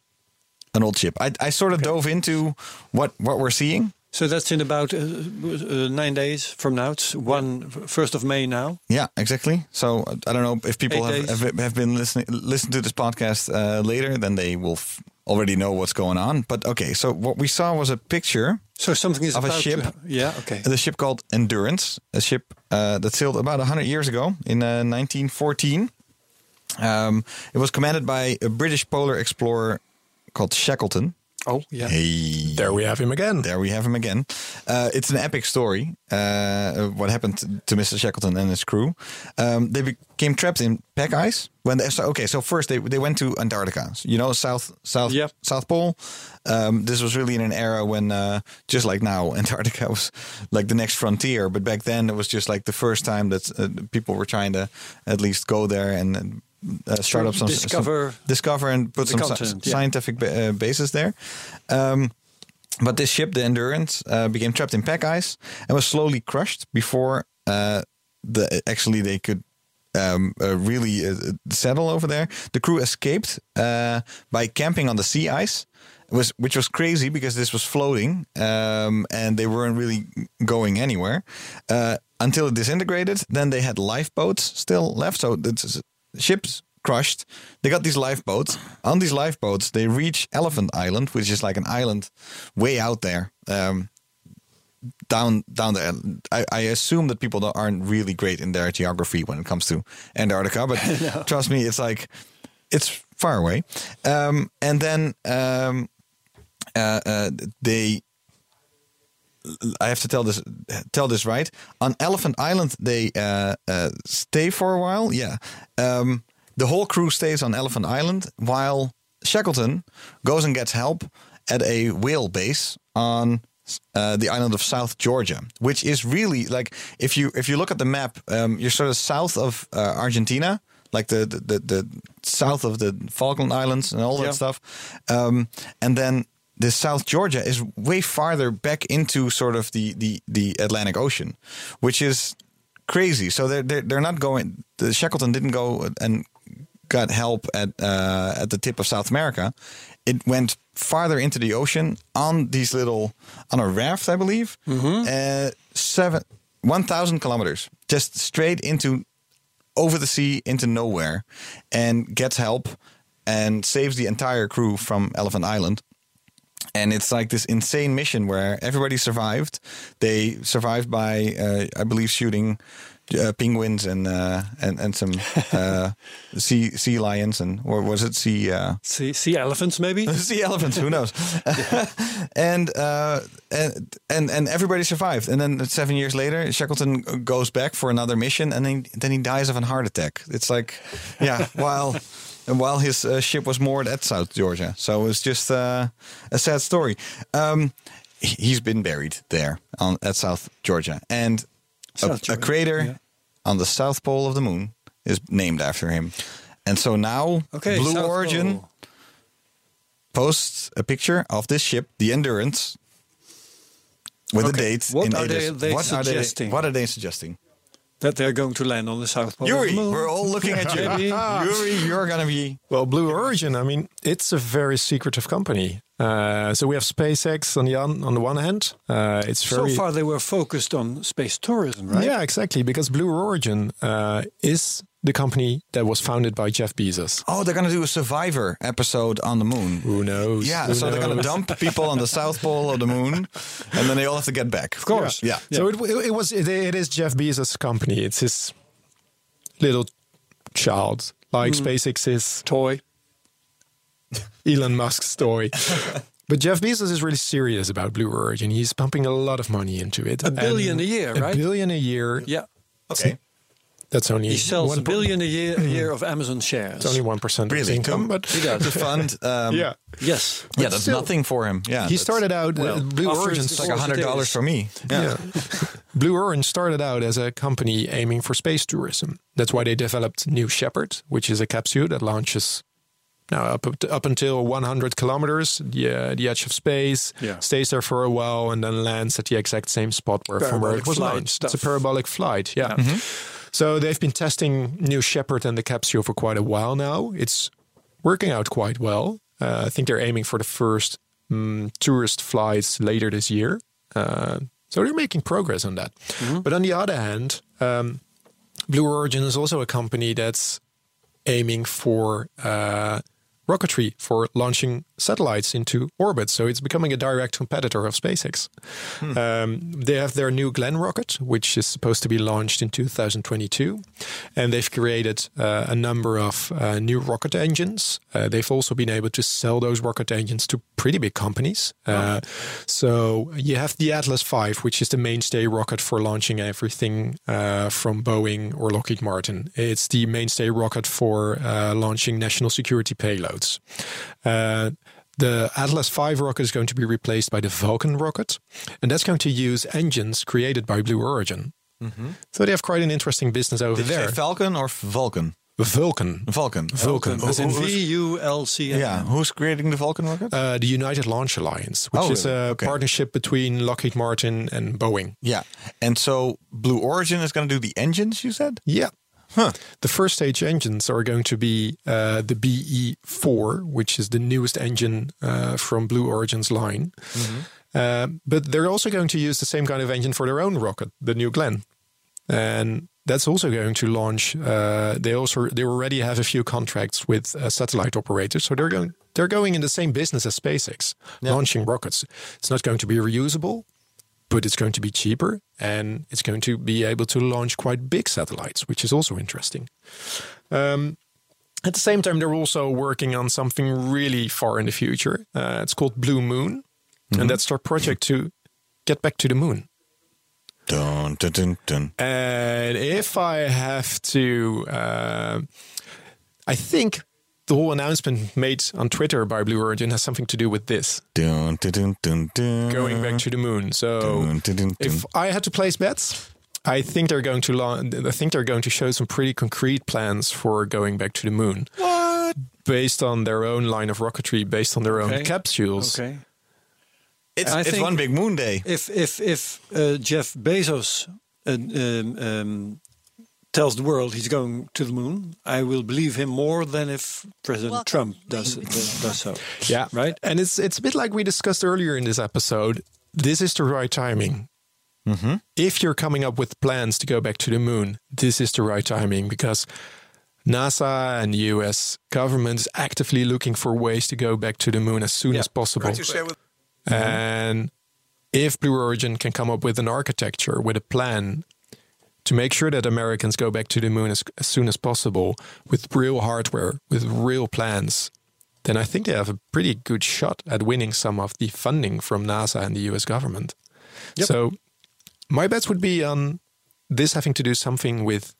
an old ship. I I sort of dove into what what we're seeing. So that's in about uh, uh, nine days from now. It's one first of May now. Yeah, exactly. So uh, I don't know if people have, have have been listening listen to this podcast uh, later, then they will f- already know what's going on. But okay, so what we saw was a picture So something is Of a ship? To, yeah. Okay. the ship called Endurance, a ship uh, that sailed about 100 years ago in uh, 1914. Um, it was commanded by a British polar explorer called Shackleton. Oh, yeah. Hey. There we have him again. There we have him again. Uh, it's an epic story. Uh, what happened to Mr. Shackleton and his crew? Um, they became trapped in pack ice when they. So, okay, so first they they went to Antarctica. You know, South South. South Pole. Um, this was really in an era when, uh, just like now, Antarctica was like the next frontier. But back then, it was just like the first time that uh, people were trying to at least go there and. Uh, start up some Discover some, discover and put some continent, yeah. scientific ba- uh, bases there. Um, but this ship, the Endurance, uh, became trapped in pack ice and was slowly crushed before uh, the actually they could um, uh, really uh, settle over there. The crew escaped uh, by camping on the sea ice. Was, which was crazy because this was floating um, and they weren't really going anywhere uh, until it disintegrated. Then they had lifeboats still left, so the ships crushed. They got these lifeboats. On these lifeboats, they reach Elephant Island, which is like an island way out there. Um, down down there. I, I assume that people aren't really great in their geography when it comes to Antarctica, but trust me, it's like it's far away. Um, and then um, uh, uh, they. I have to tell this tell this right. On Elephant Island, they uh, uh, stay for a while. Yeah, um, the whole crew stays on Elephant Island while Shackleton goes and gets help at a whale base on uh, the island of South Georgia, which is really like if you if you look at the map, um, you're sort of south of uh, Argentina, like the, the the the south of the Falkland Islands and all Yeah. that stuff, um, and then the South Georgia is way farther back into sort of the the the Atlantic Ocean, which is crazy. So they're they're, they're not going. The Shackleton didn't go and got help at uh, at the tip of South America. It went farther into the ocean on these little on a raft, I believe, uh, seven one thousand kilometers, just straight into over the sea into nowhere, and gets help and saves the entire crew from Elephant Island. And it's like this insane mission where everybody survived. They survived by, uh, I believe, shooting uh, penguins and uh, and and some uh, sea sea lions and or was it sea uh, Sea, sea elephants, maybe? sea elephants? Who knows? and, uh, and and and everybody survived. And then seven years later, Shackleton goes back for another mission, and then then he dies of a heart attack. It's like, yeah, while. While his uh, ship was moored at South Georgia, so it's just uh, a sad story. Um, he- he's been buried there on at South Georgia, and a, South a Georgia, crater yeah. on the south pole of the moon is named after him. And so now, Okay, Blue South Origin Pole. posts a picture of this ship, the Endurance, with a date. what in are they- they what are they? suggesting? What are they suggesting? That they're going to land on the south pole. Yuri, we're all looking at you. Yuri, you're gonna be. Well, Blue Origin, I mean, it's a very secretive company. Uh, so we have SpaceX on the on, on the one hand. Uh, it's So far, they were focused on space tourism, right? yeah, exactly. Because Blue Origin uh, is the company that was founded by Jeff Bezos. Oh, they're gonna do a Survivor episode on the moon. Who knows? Yeah, Who so they're gonna dump people on the south pole of the moon, and then they all have to get back. Of course. Yeah. So it, it, it was it, it is Jeff Bezos' company. It's his little child, like hmm. SpaceX is Toy. Elon Musk's toy. but Jeff Bezos is really serious about Blue Origin. He's pumping a lot of money into it. A billion And a year, right? a billion a year. Yeah. Okay. That's only He sells one a billion a year, a year of Amazon shares. It's only one percent of his Really? income, To- but to fund. Um, yeah. Yes. Yeah, that's still- nothing for him. Yeah, He started out well, uh, Blue Origin. is like a hundred dollars for me. Yeah. Blue Origin started out as a company aiming for space tourism. That's why they developed New Shepard, which is a capsule that launches now up up until 100 kilometers, the, uh, the edge of space, Yeah. stays there for a while, and then lands at the exact same spot where from where it was flight launched. It's a parabolic flight, yeah. So they've been testing New Shepard and the capsule for quite a while now. It's working out quite well. Uh, I think they're aiming for the first mm, tourist flights later this year. Uh, so they're making progress on that. But on the other hand, um, Blue Origin is also a company that's aiming for uh, rocketry for launching satellites into orbit. So it's becoming a direct competitor of SpaceX. Um, they have their New Glenn rocket, which is supposed to be launched in 2022. And they've created uh, a number of uh, new rocket engines. Uh, they've also been able to sell those rocket engines to pretty big companies. Uh, so you have the Atlas V, which is the mainstay rocket for launching everything uh, from Boeing or Lockheed Martin. It's the mainstay rocket for uh, launching national security payloads. Uh, the Atlas V rocket is going to be replaced by the Vulcan rocket, and that's going to use engines created by Blue Origin. So they have quite an interesting business over Did you there. say Falcon or Vulcan? Vulcan. Vulcan. Vulcan. As in Who- V U L C N. Yeah, who's creating the Vulcan rocket? Uh, the United Launch Alliance, which Oh, is a? Okay. partnership between Lockheed Martin and Boeing. yeah, and so Blue Origin is going to do the engines. You said. Yeah. Huh. The first stage engines are going to be uh, the BE4, which is the newest engine uh, from Blue Origin's line. Uh, but they're also going to use the same kind of engine for their own rocket, the New Glenn, and that's also going to launch. Uh, they also they already have a few contracts with uh, satellite operators, so they're going they're going in the same business as SpaceX, launching rockets. It's not going to be reusable, but it's going to be cheaper and it's going to be able to launch quite big satellites, which is also interesting. Um, at the same time, they're also working on something really far in the future. Uh, it's called Blue Moon, and that's their project to get back to the moon. Dun, dun, dun, dun. And if I have to, uh, I think the whole announcement made on Twitter by Blue Origin has something to do with this Dun, dun, dun, dun, dun. going back to the moon. So Dun, dun, dun, dun. if I had to place bets, I think they're going to launch, I think they're going to show some pretty concrete plans for going back to the moon. What? Based on their own line of rocketry, based on their own capsules. Okay. It's, I it's think- one big moon day. If if if uh, Jeff Bezos uh, um, um, tells the world he's going to the moon, I will believe him more than if President Welcome. Trump does does, does so. Yeah, Right. And it's it's a bit like we discussed earlier in this episode. This is the right timing. Mm-hmm. If you're coming up with plans to go back to the moon, this is the right timing because NASA and the U.S. government is actively looking for ways to go back to the moon as soon as possible. And if Blue Origin can come up with an architecture, with a plan to make sure that Americans go back to the moon as, as soon as possible with real hardware, with real plans, then I think they have a pretty good shot at winning some of the funding from NASA and the US government. So my bets would be on this having to do something with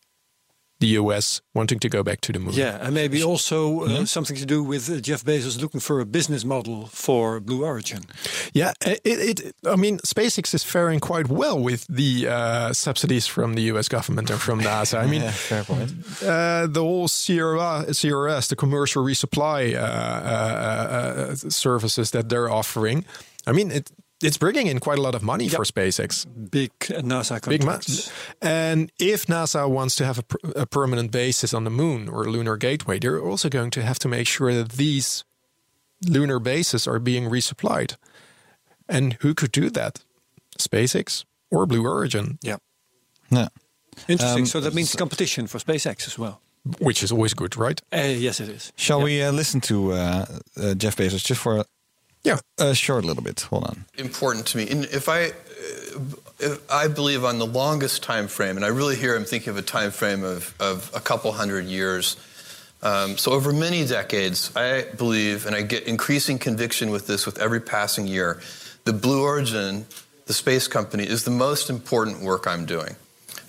the US wanting to go back to the moon. Yeah, and maybe also uh, something to do with uh, Jeff Bezos looking for a business model for Blue Origin. Yeah, it, it, I mean, SpaceX is faring quite well with the uh, subsidies from the U.S. government and from NASA. I mean, fair point. uh, the whole CRS, the commercial resupply uh, uh, uh, services that they're offering. I mean, it, it's bringing in quite a lot of money for SpaceX. Big NASA Big contracts. And if NASA wants to have a, per- a permanent basis on the moon or a lunar gateway, they're also going to have to make sure that these lunar bases are being resupplied. And who could do that? SpaceX or Blue Origin, Yeah. Yeah. Interesting. Um, so that means competition for SpaceX as well. which is always good, right? Uh, yes, it is. Shall we uh, listen to uh, uh, Jeff Bezos just for a, Yeah. a short little bit? Hold on. important to me. And if I, if I believe on the longest time frame, and I really here I'm thinking of a time frame of, of a couple hundred years. Um, so over many decades, I believe, and I get increasing conviction with this with every passing year, the Blue Origin, the space company, is the most important work I'm doing.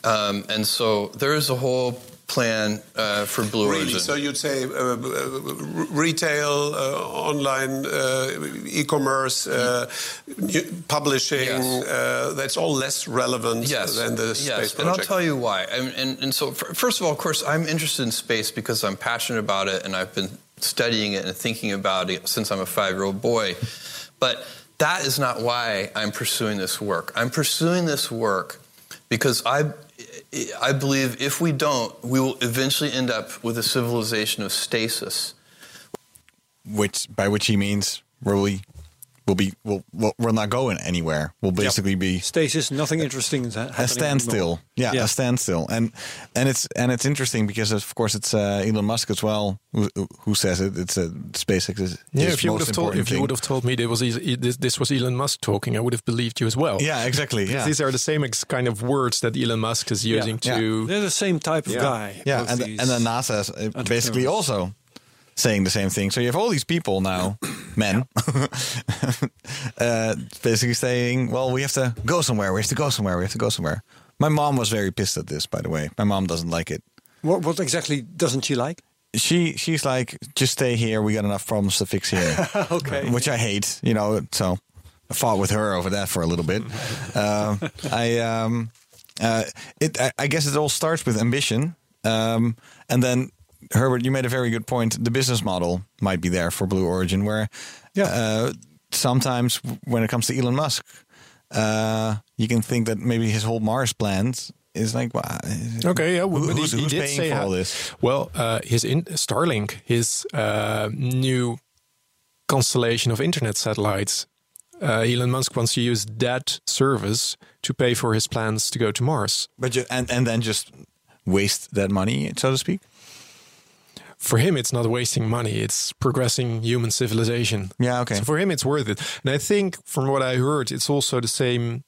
Um, and so there is a whole plan uh, for Blue Really? Origin. So you'd say uh, uh, retail, uh, online, uh, e-commerce, uh, publishing. Yes. Uh, that's all less relevant yes, than the space yes. project. And I'll tell you why. And, and, and so, first of all, of course, I'm interested in space because I'm passionate about it and I've been studying it and thinking about it since I'm a five year old boy. But that is not why I'm pursuing this work. I'm pursuing this work because I, I believe if we don't, we will eventually end up with a civilization of stasis. Which by which he means where we will be we'll, will, will not going anywhere. We'll basically be Stasis, nothing interesting is ha- happening. a standstill. anymore. Yeah, a standstill. And and it's and it's interesting because of course it's uh, Elon Musk as well who, who says it. It's a SpaceX is Yeah, if you would have told important if you would have told me there was eas- this, this was Elon Musk talking, I would have believed you as well. Yeah, exactly. Yeah. These are the same ex- kind of words that Elon Musk is using Yeah. to. They're the same type of Yeah. guy. Yeah, and, these and then NASA is uh, basically also saying the same thing. So you have all these people now, men, uh, basically saying, "Well, we have to go somewhere. We have to go somewhere. We have to go somewhere." My mom was very pissed at this, by the way. My mom doesn't like it. What, what exactly doesn't she like? She she's like, "Just stay here. We got enough problems to fix here." okay. which I hate. You know, so I fought with her over that for a little bit. um, I um, uh, it I, I guess it all starts with ambition, um, and then Herbert, you made a very good point. The business model might be there for Blue Origin, where uh, sometimes when it comes to Elon Musk, uh, you can think that maybe his whole Mars plans is like, wow, Okay, yeah, who- but who's, he, he who's did paying say for how- all this? Well, uh, his in, Starlink, his uh, new constellation of internet satellites, uh, Elon Musk wants to use that service to pay for his plans to go to Mars. But you, and and then just waste that money, so to speak. For him, it's not wasting money; it's progressing human civilization. Yeah, okay. So for him, it's worth it. And I think, from what I heard, it's also the same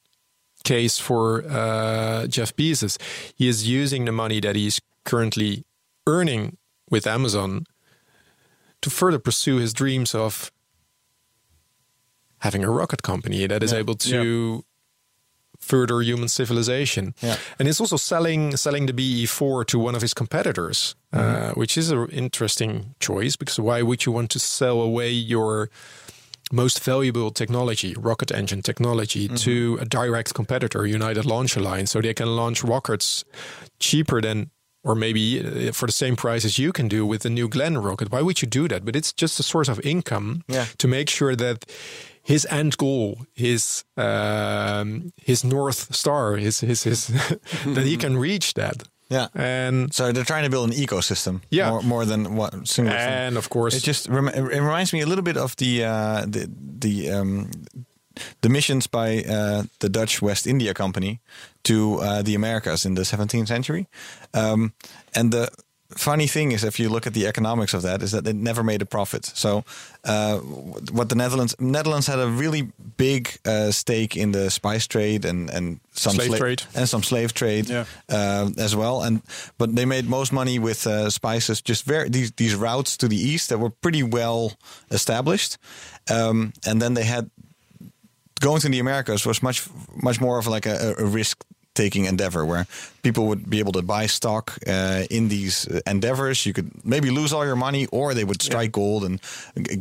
case for uh, Jeff Bezos. He is using the money that he's currently earning with Amazon to further pursue his dreams of having a rocket company that is Yeah. able to further human civilization. Yeah. And he's also selling selling the BE4 to one of his competitors, uh, Mm-hmm. which is an interesting choice because why would you want to sell away your most valuable technology, rocket engine technology, Mm-hmm. to a direct competitor, United Launch Alliance, so they can launch rockets cheaper than, or maybe uh, for the same price as you can do with the New Glenn rocket? Why would you do that? But it's just a source of income Yeah. to make sure that his end goal, his um, his north star, his his, his that he can reach that. Yeah. And So they're trying to build an ecosystem, Yeah. more, more than one single thing. and of course, It just rem- it reminds me a little bit of the uh, the the um, the missions by uh, the Dutch West India Company to uh, the Americas in the 17th century. Um, and the funny thing is, if you look at the economics of that, is that it never made a profit. So, uh, what the Netherlands Netherlands had a really big uh, stake in the spice trade and and some Slave sla- trade. and some slave trade Yeah. uh, as well. And but they made most money with uh, spices. Just very these these routes to the east that were pretty well established. Um, and then they had going to the Americas was much much more of like a, a risk taking endeavor where people would be able to buy stock uh, in these uh, endeavors. You could maybe lose all your money or they would strike gold and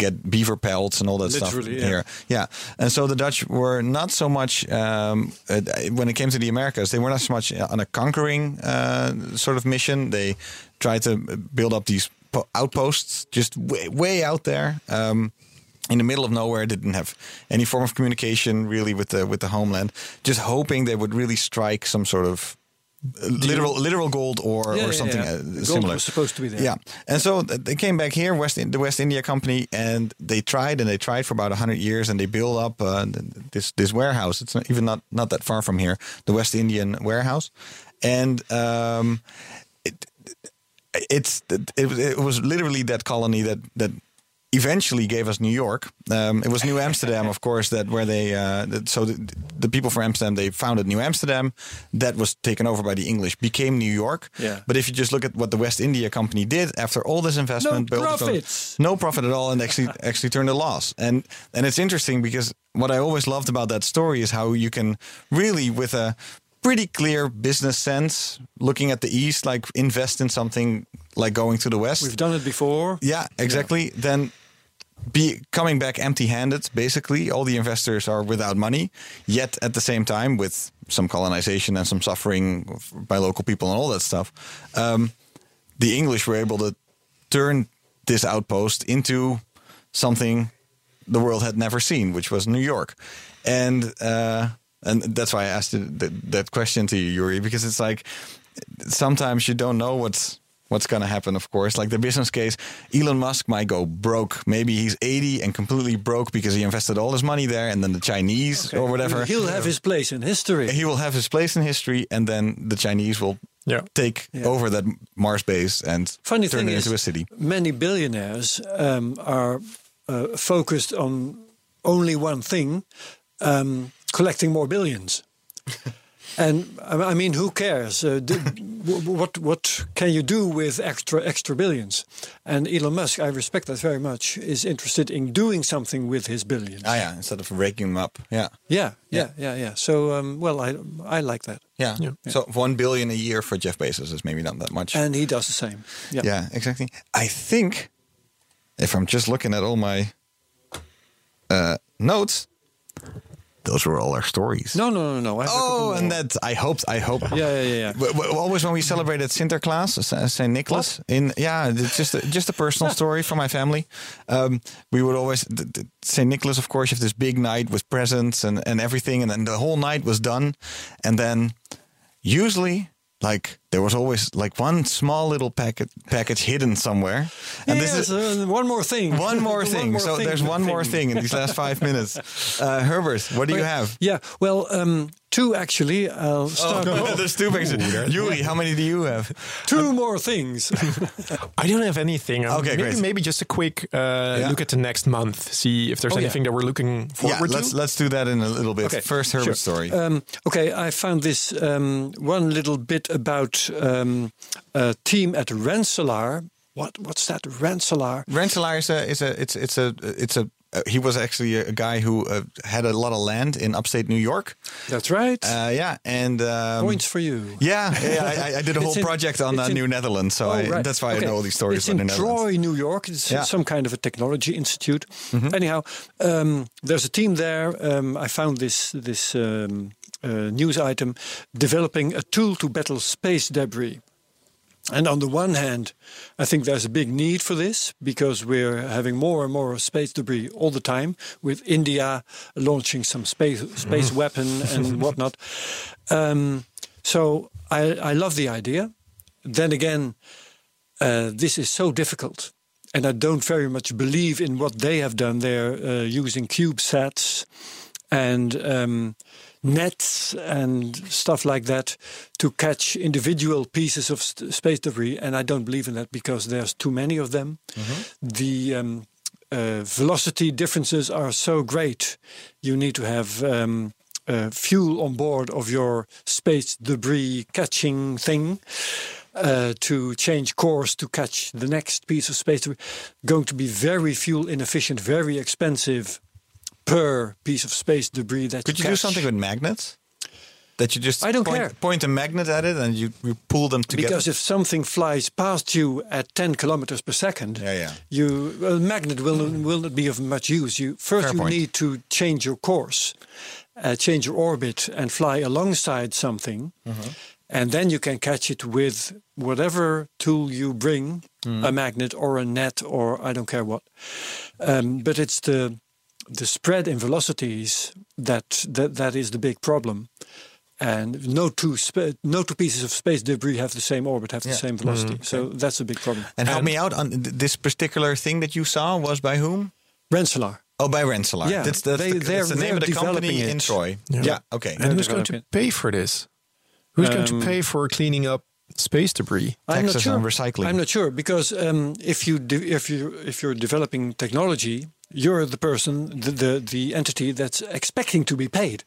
get beaver pelts and all that stuff Literally, yeah. here. Yeah. And so the dutch were not so much um, uh, when it came to the americas they were not so much on a conquering uh, sort of mission. They tried to build up these outposts just way, way out there. Um, in the middle of nowhere, didn't have any form of communication really with the with the homeland. Just hoping they would really strike some sort of uh, literal literal gold or Yeah, or something yeah. uh, The gold similar. was supposed to be there. Yeah, and so they came back here, West the West India Company, and they tried and they tried for about hundred years, and they built up uh, this this warehouse. It's not, even not not that far from here, the West Indian warehouse, and um, it, it's it, was- it was literally that colony that that eventually gave us New York. Um, it was New Amsterdam, of course, that where they uh, that, so the, the people from Amsterdam they founded New Amsterdam. That was taken over by the English, became New York. Yeah. But if you just look at what the West India Company did after all this investment, No profits. no profit at all, and actually actually turned a loss. And and it's interesting because what I always loved about that story is how you can really with a pretty clear business sense, looking at the east, like invest in something like going to the west. We've done it before. Yeah, exactly. Then be coming back empty-handed. Basically, all the investors are without money. Yet at the same time, with some colonization and some suffering by local people and all that stuff, um, the English were able to turn this outpost into something the world had never seen, which was New York, and uh, and that's why I asked you that, that question to you, Yuri, because it's like sometimes you don't know what's what's going to happen, of course. Like the business case, Elon Musk might go broke. Maybe he's 80 and completely broke because he invested all his money there, and then the Chinese or whatever. He'll have his place in history. he will have his place in history, and then the Chinese will Yeah. take Yeah. over that Mars base and Funny turn thing it is, into a city. many billionaires um, are uh, focused on only one thing: um, collecting more billions. and I I mean, who cares? Uh, d- w- what what can you do with extra extra billions? And Elon Musk, I respect that very much, is interested in doing something with his billions. Ah, yeah, instead of raking them up. Yeah. yeah, yeah, yeah, yeah. So, um, well, I I like that, Yeah. So one billion a year for Jeff Bezos is maybe not that much. and he does the same. Yeah. yeah, exactly. I think if I'm just looking at all my uh, notes, those were all our stories. No, no, no, no. I have a couple Oh, and that I hoped. I hope. Yeah, yeah, yeah, yeah. W- w- Always when we celebrated Sinterklaas, Saint Nicholas, in yeah, just a, just a personal story from my family. Um, we would always Saint Nicholas, of course, you have this big night with presents and and everything, and then the whole night was done, and then usually. Like there was always like one small little packet package hidden somewhere, and this is uh, one more thing. one more thing. more so thing, there's one more thing in these last five minutes. Uh, Herbert, what do you have? Yeah, well, um, two actually. I'll start Oh, with there's two packages. Yuri, how many do you have? two more things. I don't have anything. Um, Okay, maybe, great. maybe just a quick uh, look at the next month. See if there's Oh, yeah. anything that we're looking Yeah, forward let's to. let's do that in a little bit. Okay, First, Herbert sure. story. Um, okay, I found this um, one little bit about um, a team at Rensselaer. What what's that? Rensselaer. Rensselaer is a is a it's it's a it's a uh, he was actually a, a guy who uh, had a lot of land in upstate New York. That's right. Uh, yeah, and um, Points for you. Yeah, yeah. I, I did a whole in- project on uh, in- New Netherlands, so Oh, I, right. that's why I know all these stories It's in New Troy, New York. It's Yeah. Some kind of a technology institute. Anyhow, um, there's a team there. Um, I found this this um, uh, news item developing a tool to battle space debris. And on the one hand, I think there's a big need for this because we're having more and more space debris all the time, with India launching some space space weapon and whatnot. Um, so I, I love the idea. Then again, uh, this is so difficult. And I don't very much believe in what they have done. They're uh, using CubeSats and um, nets and stuff like that to catch individual pieces of space debris. And I don't believe in that because there's too many of them. The um, uh, velocity differences are so great. You need to have um, uh, fuel on board of your space debris catching thing. Uh, to change course to catch the next piece of space debris, going to be very fuel inefficient, very expensive per piece of space debris that Could you catch. do something with magnets? That you just I don't point, care. point a magnet at it and you, you pull them together. Because if something flies past you at 10 kilometers per second, Yeah, yeah. you a magnet will will not be of much use. You first Fair you point. need to change your course, uh, change your orbit, and fly alongside something, Mm-hmm. and then you can catch it with whatever tool you bring, Mm. a magnet or a net or I don't care what. Um, but it's the the spread in velocities that that, that is the big problem. And no two spa- no two pieces of space debris have the same orbit, have the same velocity. So that's a big problem. and help me out on th- this particular thing that you saw was by whom? Rensselaer. Oh, by Rensselaer. Yeah, that's, that's, they- the, they're- that's the name of the company developing in. Troy. Yeah. Yeah, okay. and who's going to pay for this? Who's going to Um, pay for cleaning up space debris? I'm not sure. on recycling. I'm not sure because um, if you de- if you if you're developing technology, you're the person, the the, the entity that's expecting to be paid.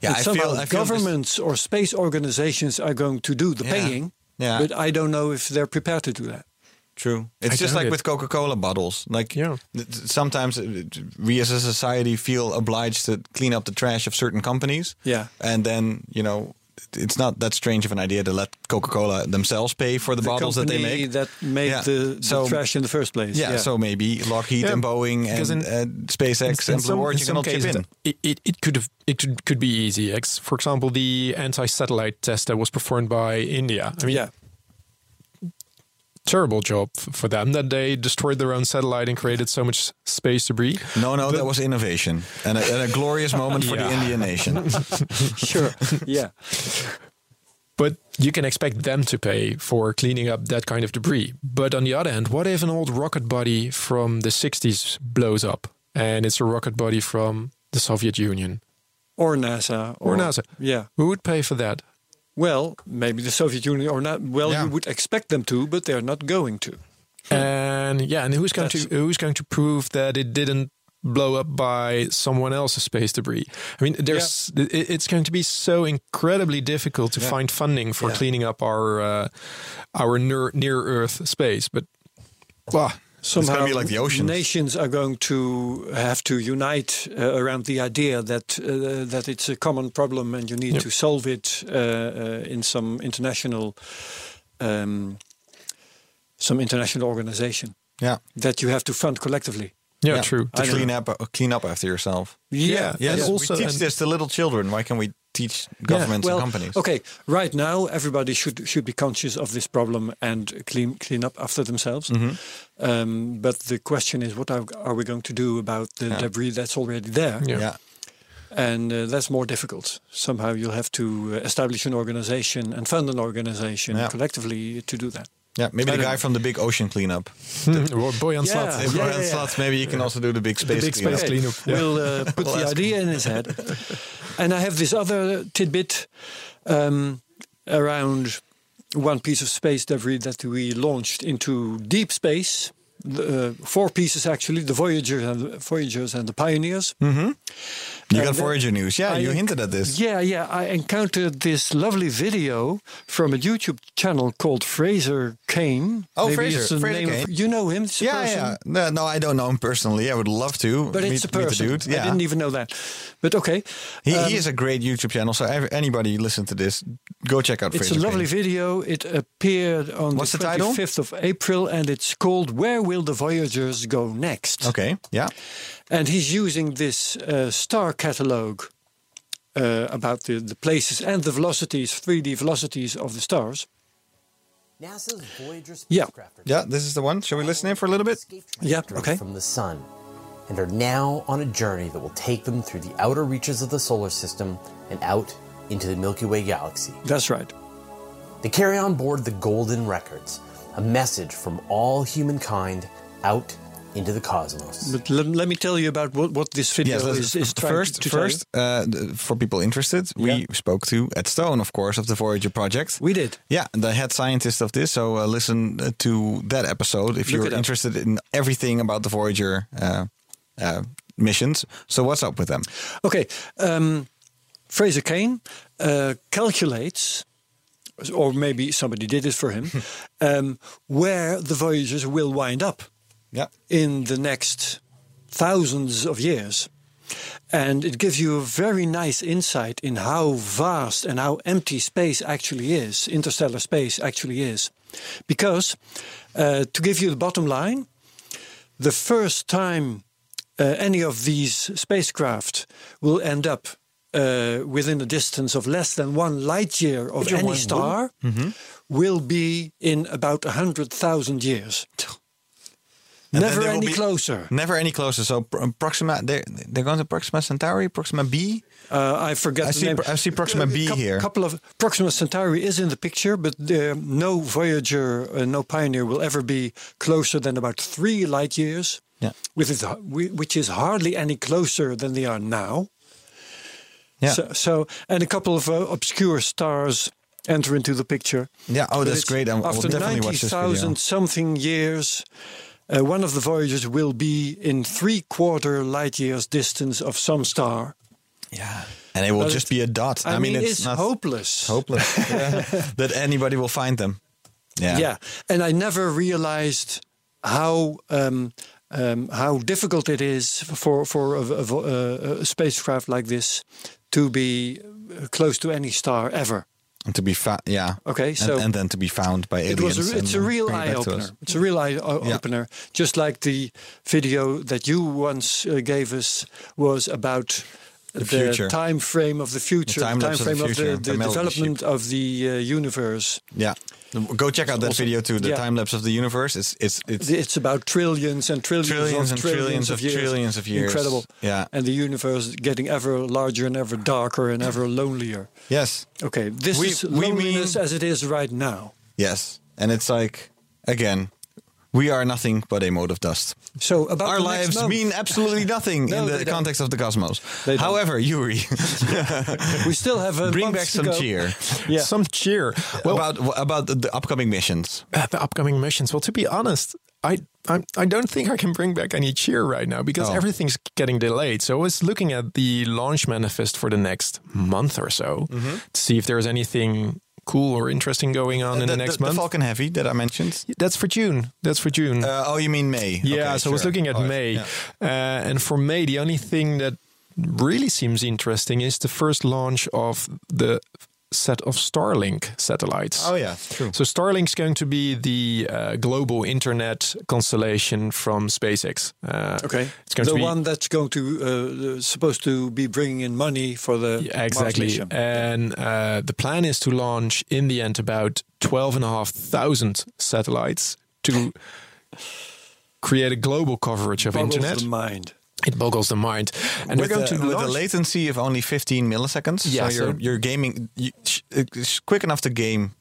Yeah, And I somehow feel, I feel governments or space organizations are going to do the Yeah. paying. Yeah. But I don't know if they're prepared to do that. True. It's I just like it. with Coca-Cola bottles. Like Yeah. th- th- sometimes uh, we as a society feel obliged to clean up the trash of certain companies. Yeah. And then, you know, it's not that strange of an idea to let Coca-Cola themselves pay for the, The bottles that they make. that made Yeah. the, the So- trash in the first place. yeah, so maybe Lockheed Yeah, and Boeing because and in- uh, SpaceX and Blue Origin can all chip in. It, it, it could have it could, could be easy. For example, the anti-satellite test that was performed by India. I mean, yeah. Terrible job for them that they destroyed their own satellite and created so much space debris. No, no, that was innovation and a, and a glorious moment for the Indian nation. Sure. yeah. But you can expect them to pay for cleaning up that kind of debris. But on the other hand, what if an old rocket body from the 60s blows up and it's a rocket body from the Soviet Union Or NASA. or NASA? Yeah. Who would pay for that? Well, maybe the Soviet Union or not. Well, Yeah. you would expect them to, but they're not going to. And yeah, and who's going to who's going to prove that it didn't blow up by someone else's space debris? I mean, there's it, it's going to be so incredibly difficult to find funding for Yeah. cleaning up our uh, our near, near Earth space. But Somehow, like nations are going to have to unite uh, around the idea that uh, that it's a common problem and you need Yep. to solve it uh, uh, in some international, um, some international organization Yeah. that you have to fund collectively. Yeah, true. To I clean know. up, uh, clean up after yourself. Yeah, Yeah, And and also- we teach and- this to little children. Why can we teach governments well, and companies? Okay, right now everybody should should be conscious of this problem and clean clean up after themselves. Mm-hmm. Um, but the question is, what are, are we going to do about the debris that's already there? Yeah. Yeah. And uh, that's more difficult. Somehow you'll have to uh, establish an organization and fund an organization Yeah. collectively to do that. Yeah. Maybe I the don't guy from the big ocean cleanup. Or Boyan Yeah. Slat. If yeah, Brian yeah. Slats, maybe you can also do the big space big cleanup. space cleanup. Yeah. We'll uh, put We'll the ask idea in his head. and I have this other tidbit um, around one piece of space debris that we launched into deep space. The, uh, four pieces actually: the Voyagers and the Voyagers and the Pioneers. You got And, uh, Voyager news. Yeah, I- you hinted at this. Yeah, yeah. I encountered this lovely video from a YouTube channel called Fraser Cain. Oh, Maybe Fraser- Fraser name of- you know him? It's Yeah, person. yeah. No, no, I don't know him personally. I would love to. But meet, it's a meet the person. dude. I didn't even know that. But okay. He, Um, he has a great YouTube channel. So anybody listen to this, go check out. It's a lovely Cain. video. It appeared on What's the the title? 25th of April, and it's called "Where Will the Voyagers Go Next?" Okay. Yeah. And he's using this uh, star catalog uh, about the, the places and the velocities, 3D velocities of the stars. NASA's Voyager Yeah. spacecraft are Yeah. This is the one. Shall we listen in for a little bit? Yeah, okay. from the sun and are now on a journey that will take them through the outer reaches of the solar system and out into the Milky Way galaxy. That's right. They carry on board the Golden Records, a message from all humankind out into the cosmos. But let, let me tell you about what, what this video Yes, is, is trying first, to, to first uh, for people interested, we Yeah. spoke to Ed Stone, of course, of the Voyager project. We did. Yeah, the head scientist of this. So uh, listen uh, to that episode if Look you're interested in everything about the Voyager uh, uh, missions. So what's up with them? Okay, um, Fraser Cain uh, calculates, or maybe somebody did it for him, um, where the Voyagers will wind up Yeah. in the next thousands of years. And it gives you a very nice insight in how vast and how empty space actually is, interstellar space actually is. Because, uh, to give you the bottom line, the first time uh, any of these spacecraft will end up uh, within a distance of less than one light year of any star will be in about 100,000 years. And Never any closer. Never any closer. So Proxima, they're, they're going to Proxima Centauri, Proxima B. Uh, I forget I the see name. I see Proxima B a here. A couple of Proxima Centauri is in the picture, but there, no Voyager, uh, no Pioneer will ever be closer than about three light years. Yeah. which is hardly any closer than they are now. Yeah. So, so and a couple of uh, obscure stars enter into the picture. Yeah, oh, But that's great. I will After definitely watch this video. 90,000 something years, uh, one of the Voyagers will be in three quarter light years distance of some star. Yeah. And it will But just it- be a dot. I, mean, it's, hopeless. hopeless yeah, that anybody will find them. Yeah. Yeah, and I never realized how um, um, how difficult it is for for a, a- a spacecraft like this to be close to any star ever. And to be found. Yeah. Okay, And, so and then to be found by aliens. it was a, it's a real eye opener. It's a real eye o- Yeah. opener, just like the video that you once uh, gave us was about the, future. time frame of the future, the time of the frame of future, the, the the development of the uh, universe. Yeah. Go check out that Also- video too. The yeah. time lapse of the universe. It's it's it's It's about trillions and trillions, Trillions of and trillions, trillions of of years. trillions of years. Incredible. Yeah. And the universe getting ever larger and ever darker and ever lonelier. yes, Okay, this We- is we loneliness mean- as it is right now. yes, and it's like again, we are nothing but a mote of dust. So about Our the lives month, mean absolutely nothing No, in they the don't. context of the cosmos. They don't. However, Yuri, we still have a bring back some go. cheer Yeah. Some cheer. Well, about about the, the upcoming missions. uh, the upcoming missions. Well, to be honest, I I, I don't think I can bring back any cheer right now because Oh. everything's getting delayed. So I was looking at the launch manifest for the next month or so to see if there's anything cool or interesting going on in the, the next the, the month. Falcon Heavy that I mentioned. That's for June. That's for June. Uh, oh, you mean May? Yeah, Okay, so I was looking at Oh, May. yeah. Uh, and for May, the only thing that really seems interesting is the first launch of the set of Starlink satellites. Oh yeah, true. So Starlink's going to be the uh, global internet constellation from SpaceX. Uh, Okay, it's going the to be one that's going to uh, supposed to be bringing in money for the Yeah, Mars exactly. mission. And uh, the plan is to launch in the end about 12,500 satellites to create a global coverage of Boggles internet. the mind. It boggles the mind. And we're going a, to with a latency of only 15 milliseconds. Yeah, so you're so- you're gaming. You, it's quick enough to game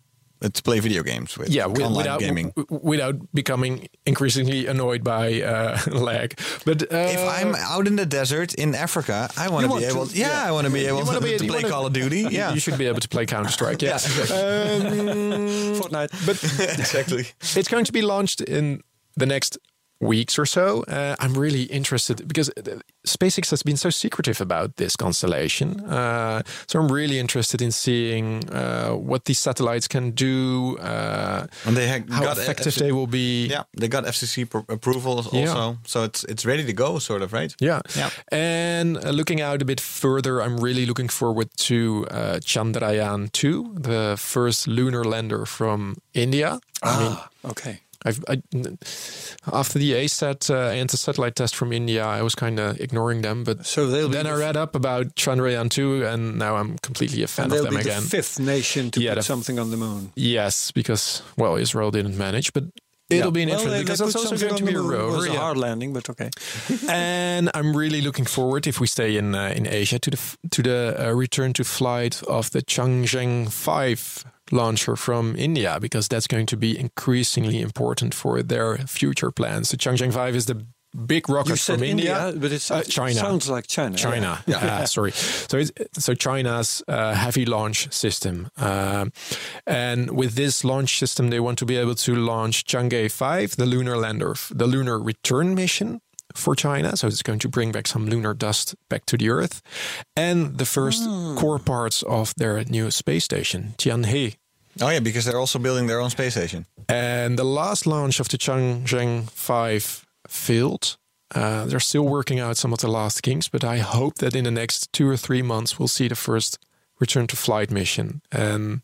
uh, to play video games with. yeah, without gaming. without becoming increasingly annoyed by uh, lag. But uh, if I'm out in the desert in Africa, I want to be to- able. yeah, yeah. I want to be able to, be- to play Call of Duty. Yeah, you should be able to play Counter Strike. Yeah, Um, Fortnite. but exactly. it's going to be launched in the next weeks or so. Uh, I'm really interested because uh, SpaceX has been so secretive about this constellation. Uh, so I'm really interested in seeing uh, what these satellites can do, uh, And they how got effective FC they will be. Yeah, they got FCC pro- approval also, Yeah. so it's it's ready to go, sort of, right? Yeah. Yeah. And uh, looking out a bit further, I'm really looking forward to uh, Chandrayaan 2, the first lunar lander from India. I mean, Ah, okay. I've, I, after the ASAT uh, anti-satellite test from India, I was kind of ignoring them, but So then I read up about Chandrayaan 2, and now I'm completely a fan of them be again. the fifth nation to Yeah, put something on the moon. Yes, because well, Israel didn't manage, but it'll be an Well, interesting because it's also going to be a moon. It rover. was a yeah. hard landing, but okay. and I'm really looking forward if we stay in uh, in Asia to the f- to the uh, return to flight of the Changzheng 5 launcher from India because that's going to be increasingly important for their future plans. The Changzheng 5 is the big rocket from India, but it's, Uh, China. sounds like China. China. Yeah, sorry. So it's so China's uh, heavy launch system, Um and with this launch system, they want to be able to launch Chang'e five, the lunar lander, the lunar return mission for China. So it's going to bring back some lunar dust back to the Earth, and the first core parts of their new space station, Tianhe. Oh yeah, because they're also building their own space station. And the last launch of the Changzheng 5 failed. Uh, they're still working out some of the last kinks, but I hope that in the next two or three months we'll see the first return to flight mission. And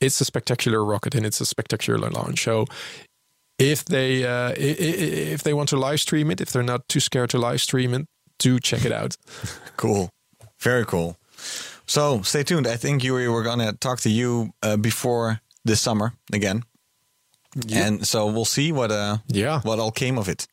it's a spectacular rocket and it's a spectacular launch. So if they uh, i- i- if they want to live stream it, if they're not too scared to live stream it, do check it out. Cool, very cool. So stay tuned. I think Yuri, we're gonna talk to you uh, before this summer again, and so we'll see what uh Yeah. what all came of it.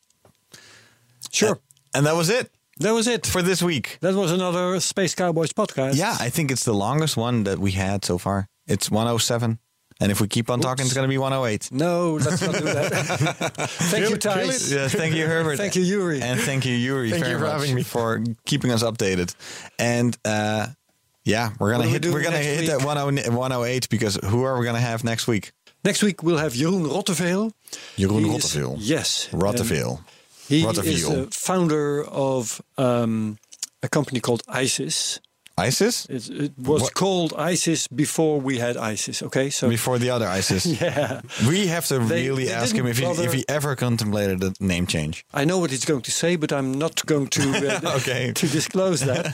Sure. And that was it that was it. for this week. That was another Space Cowboys podcast. Yeah, I think it's the longest one that we had so far. It's 107. And if we keep on talking, it's going to be 108. No, let's not do that. thank you, Thijs. Yes, thank you, Herbert. Thank you, Yuri. And thank you, Yuri, Thank very you for much having me. for keeping us updated. And uh, yeah, we're gonna are we hit. We're gonna hit week? that 108 because who are we gonna have next week? Next week we'll have Jeroen Rotteveel. Jeroen He is- Rotteveel. Yes. Rotteveel. He is Rotteveel. a founder of um, a company called ISIS. ISIS It, it was What- called ISIS before we had ISIS. Okay, so before the other ISIS. yeah, We have to They- really they ask him if he, if he ever contemplated a name change. I know what he's going to say, but I'm not going to uh, Okay. to disclose that.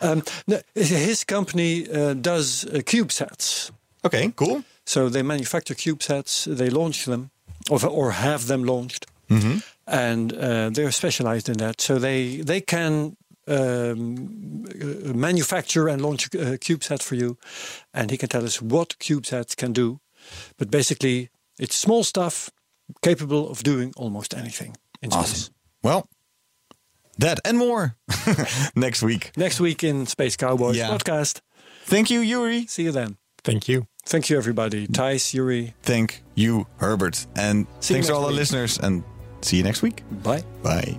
um, no, his company uh, does uh, CubeSats. Okay, cool. So they manufacture CubeSats, they launch them, or, or have them launched, Mm-hmm. and uh, they're specialized in that. So they they can um, uh, manufacture and launch a CubeSat for you, and he can tell us what CubeSats can do. But basically, it's small stuff capable of doing almost anything in space. Awesome. Well, that and more next week. Next week in Space Cowboys Yeah. podcast. Thank you, Yuri. See you then. Thank you. Thank you, everybody. Thijs, Yuri. Thank you, Herbert. And See thanks to next all our week. listeners. And see you next week. Bye. Bye.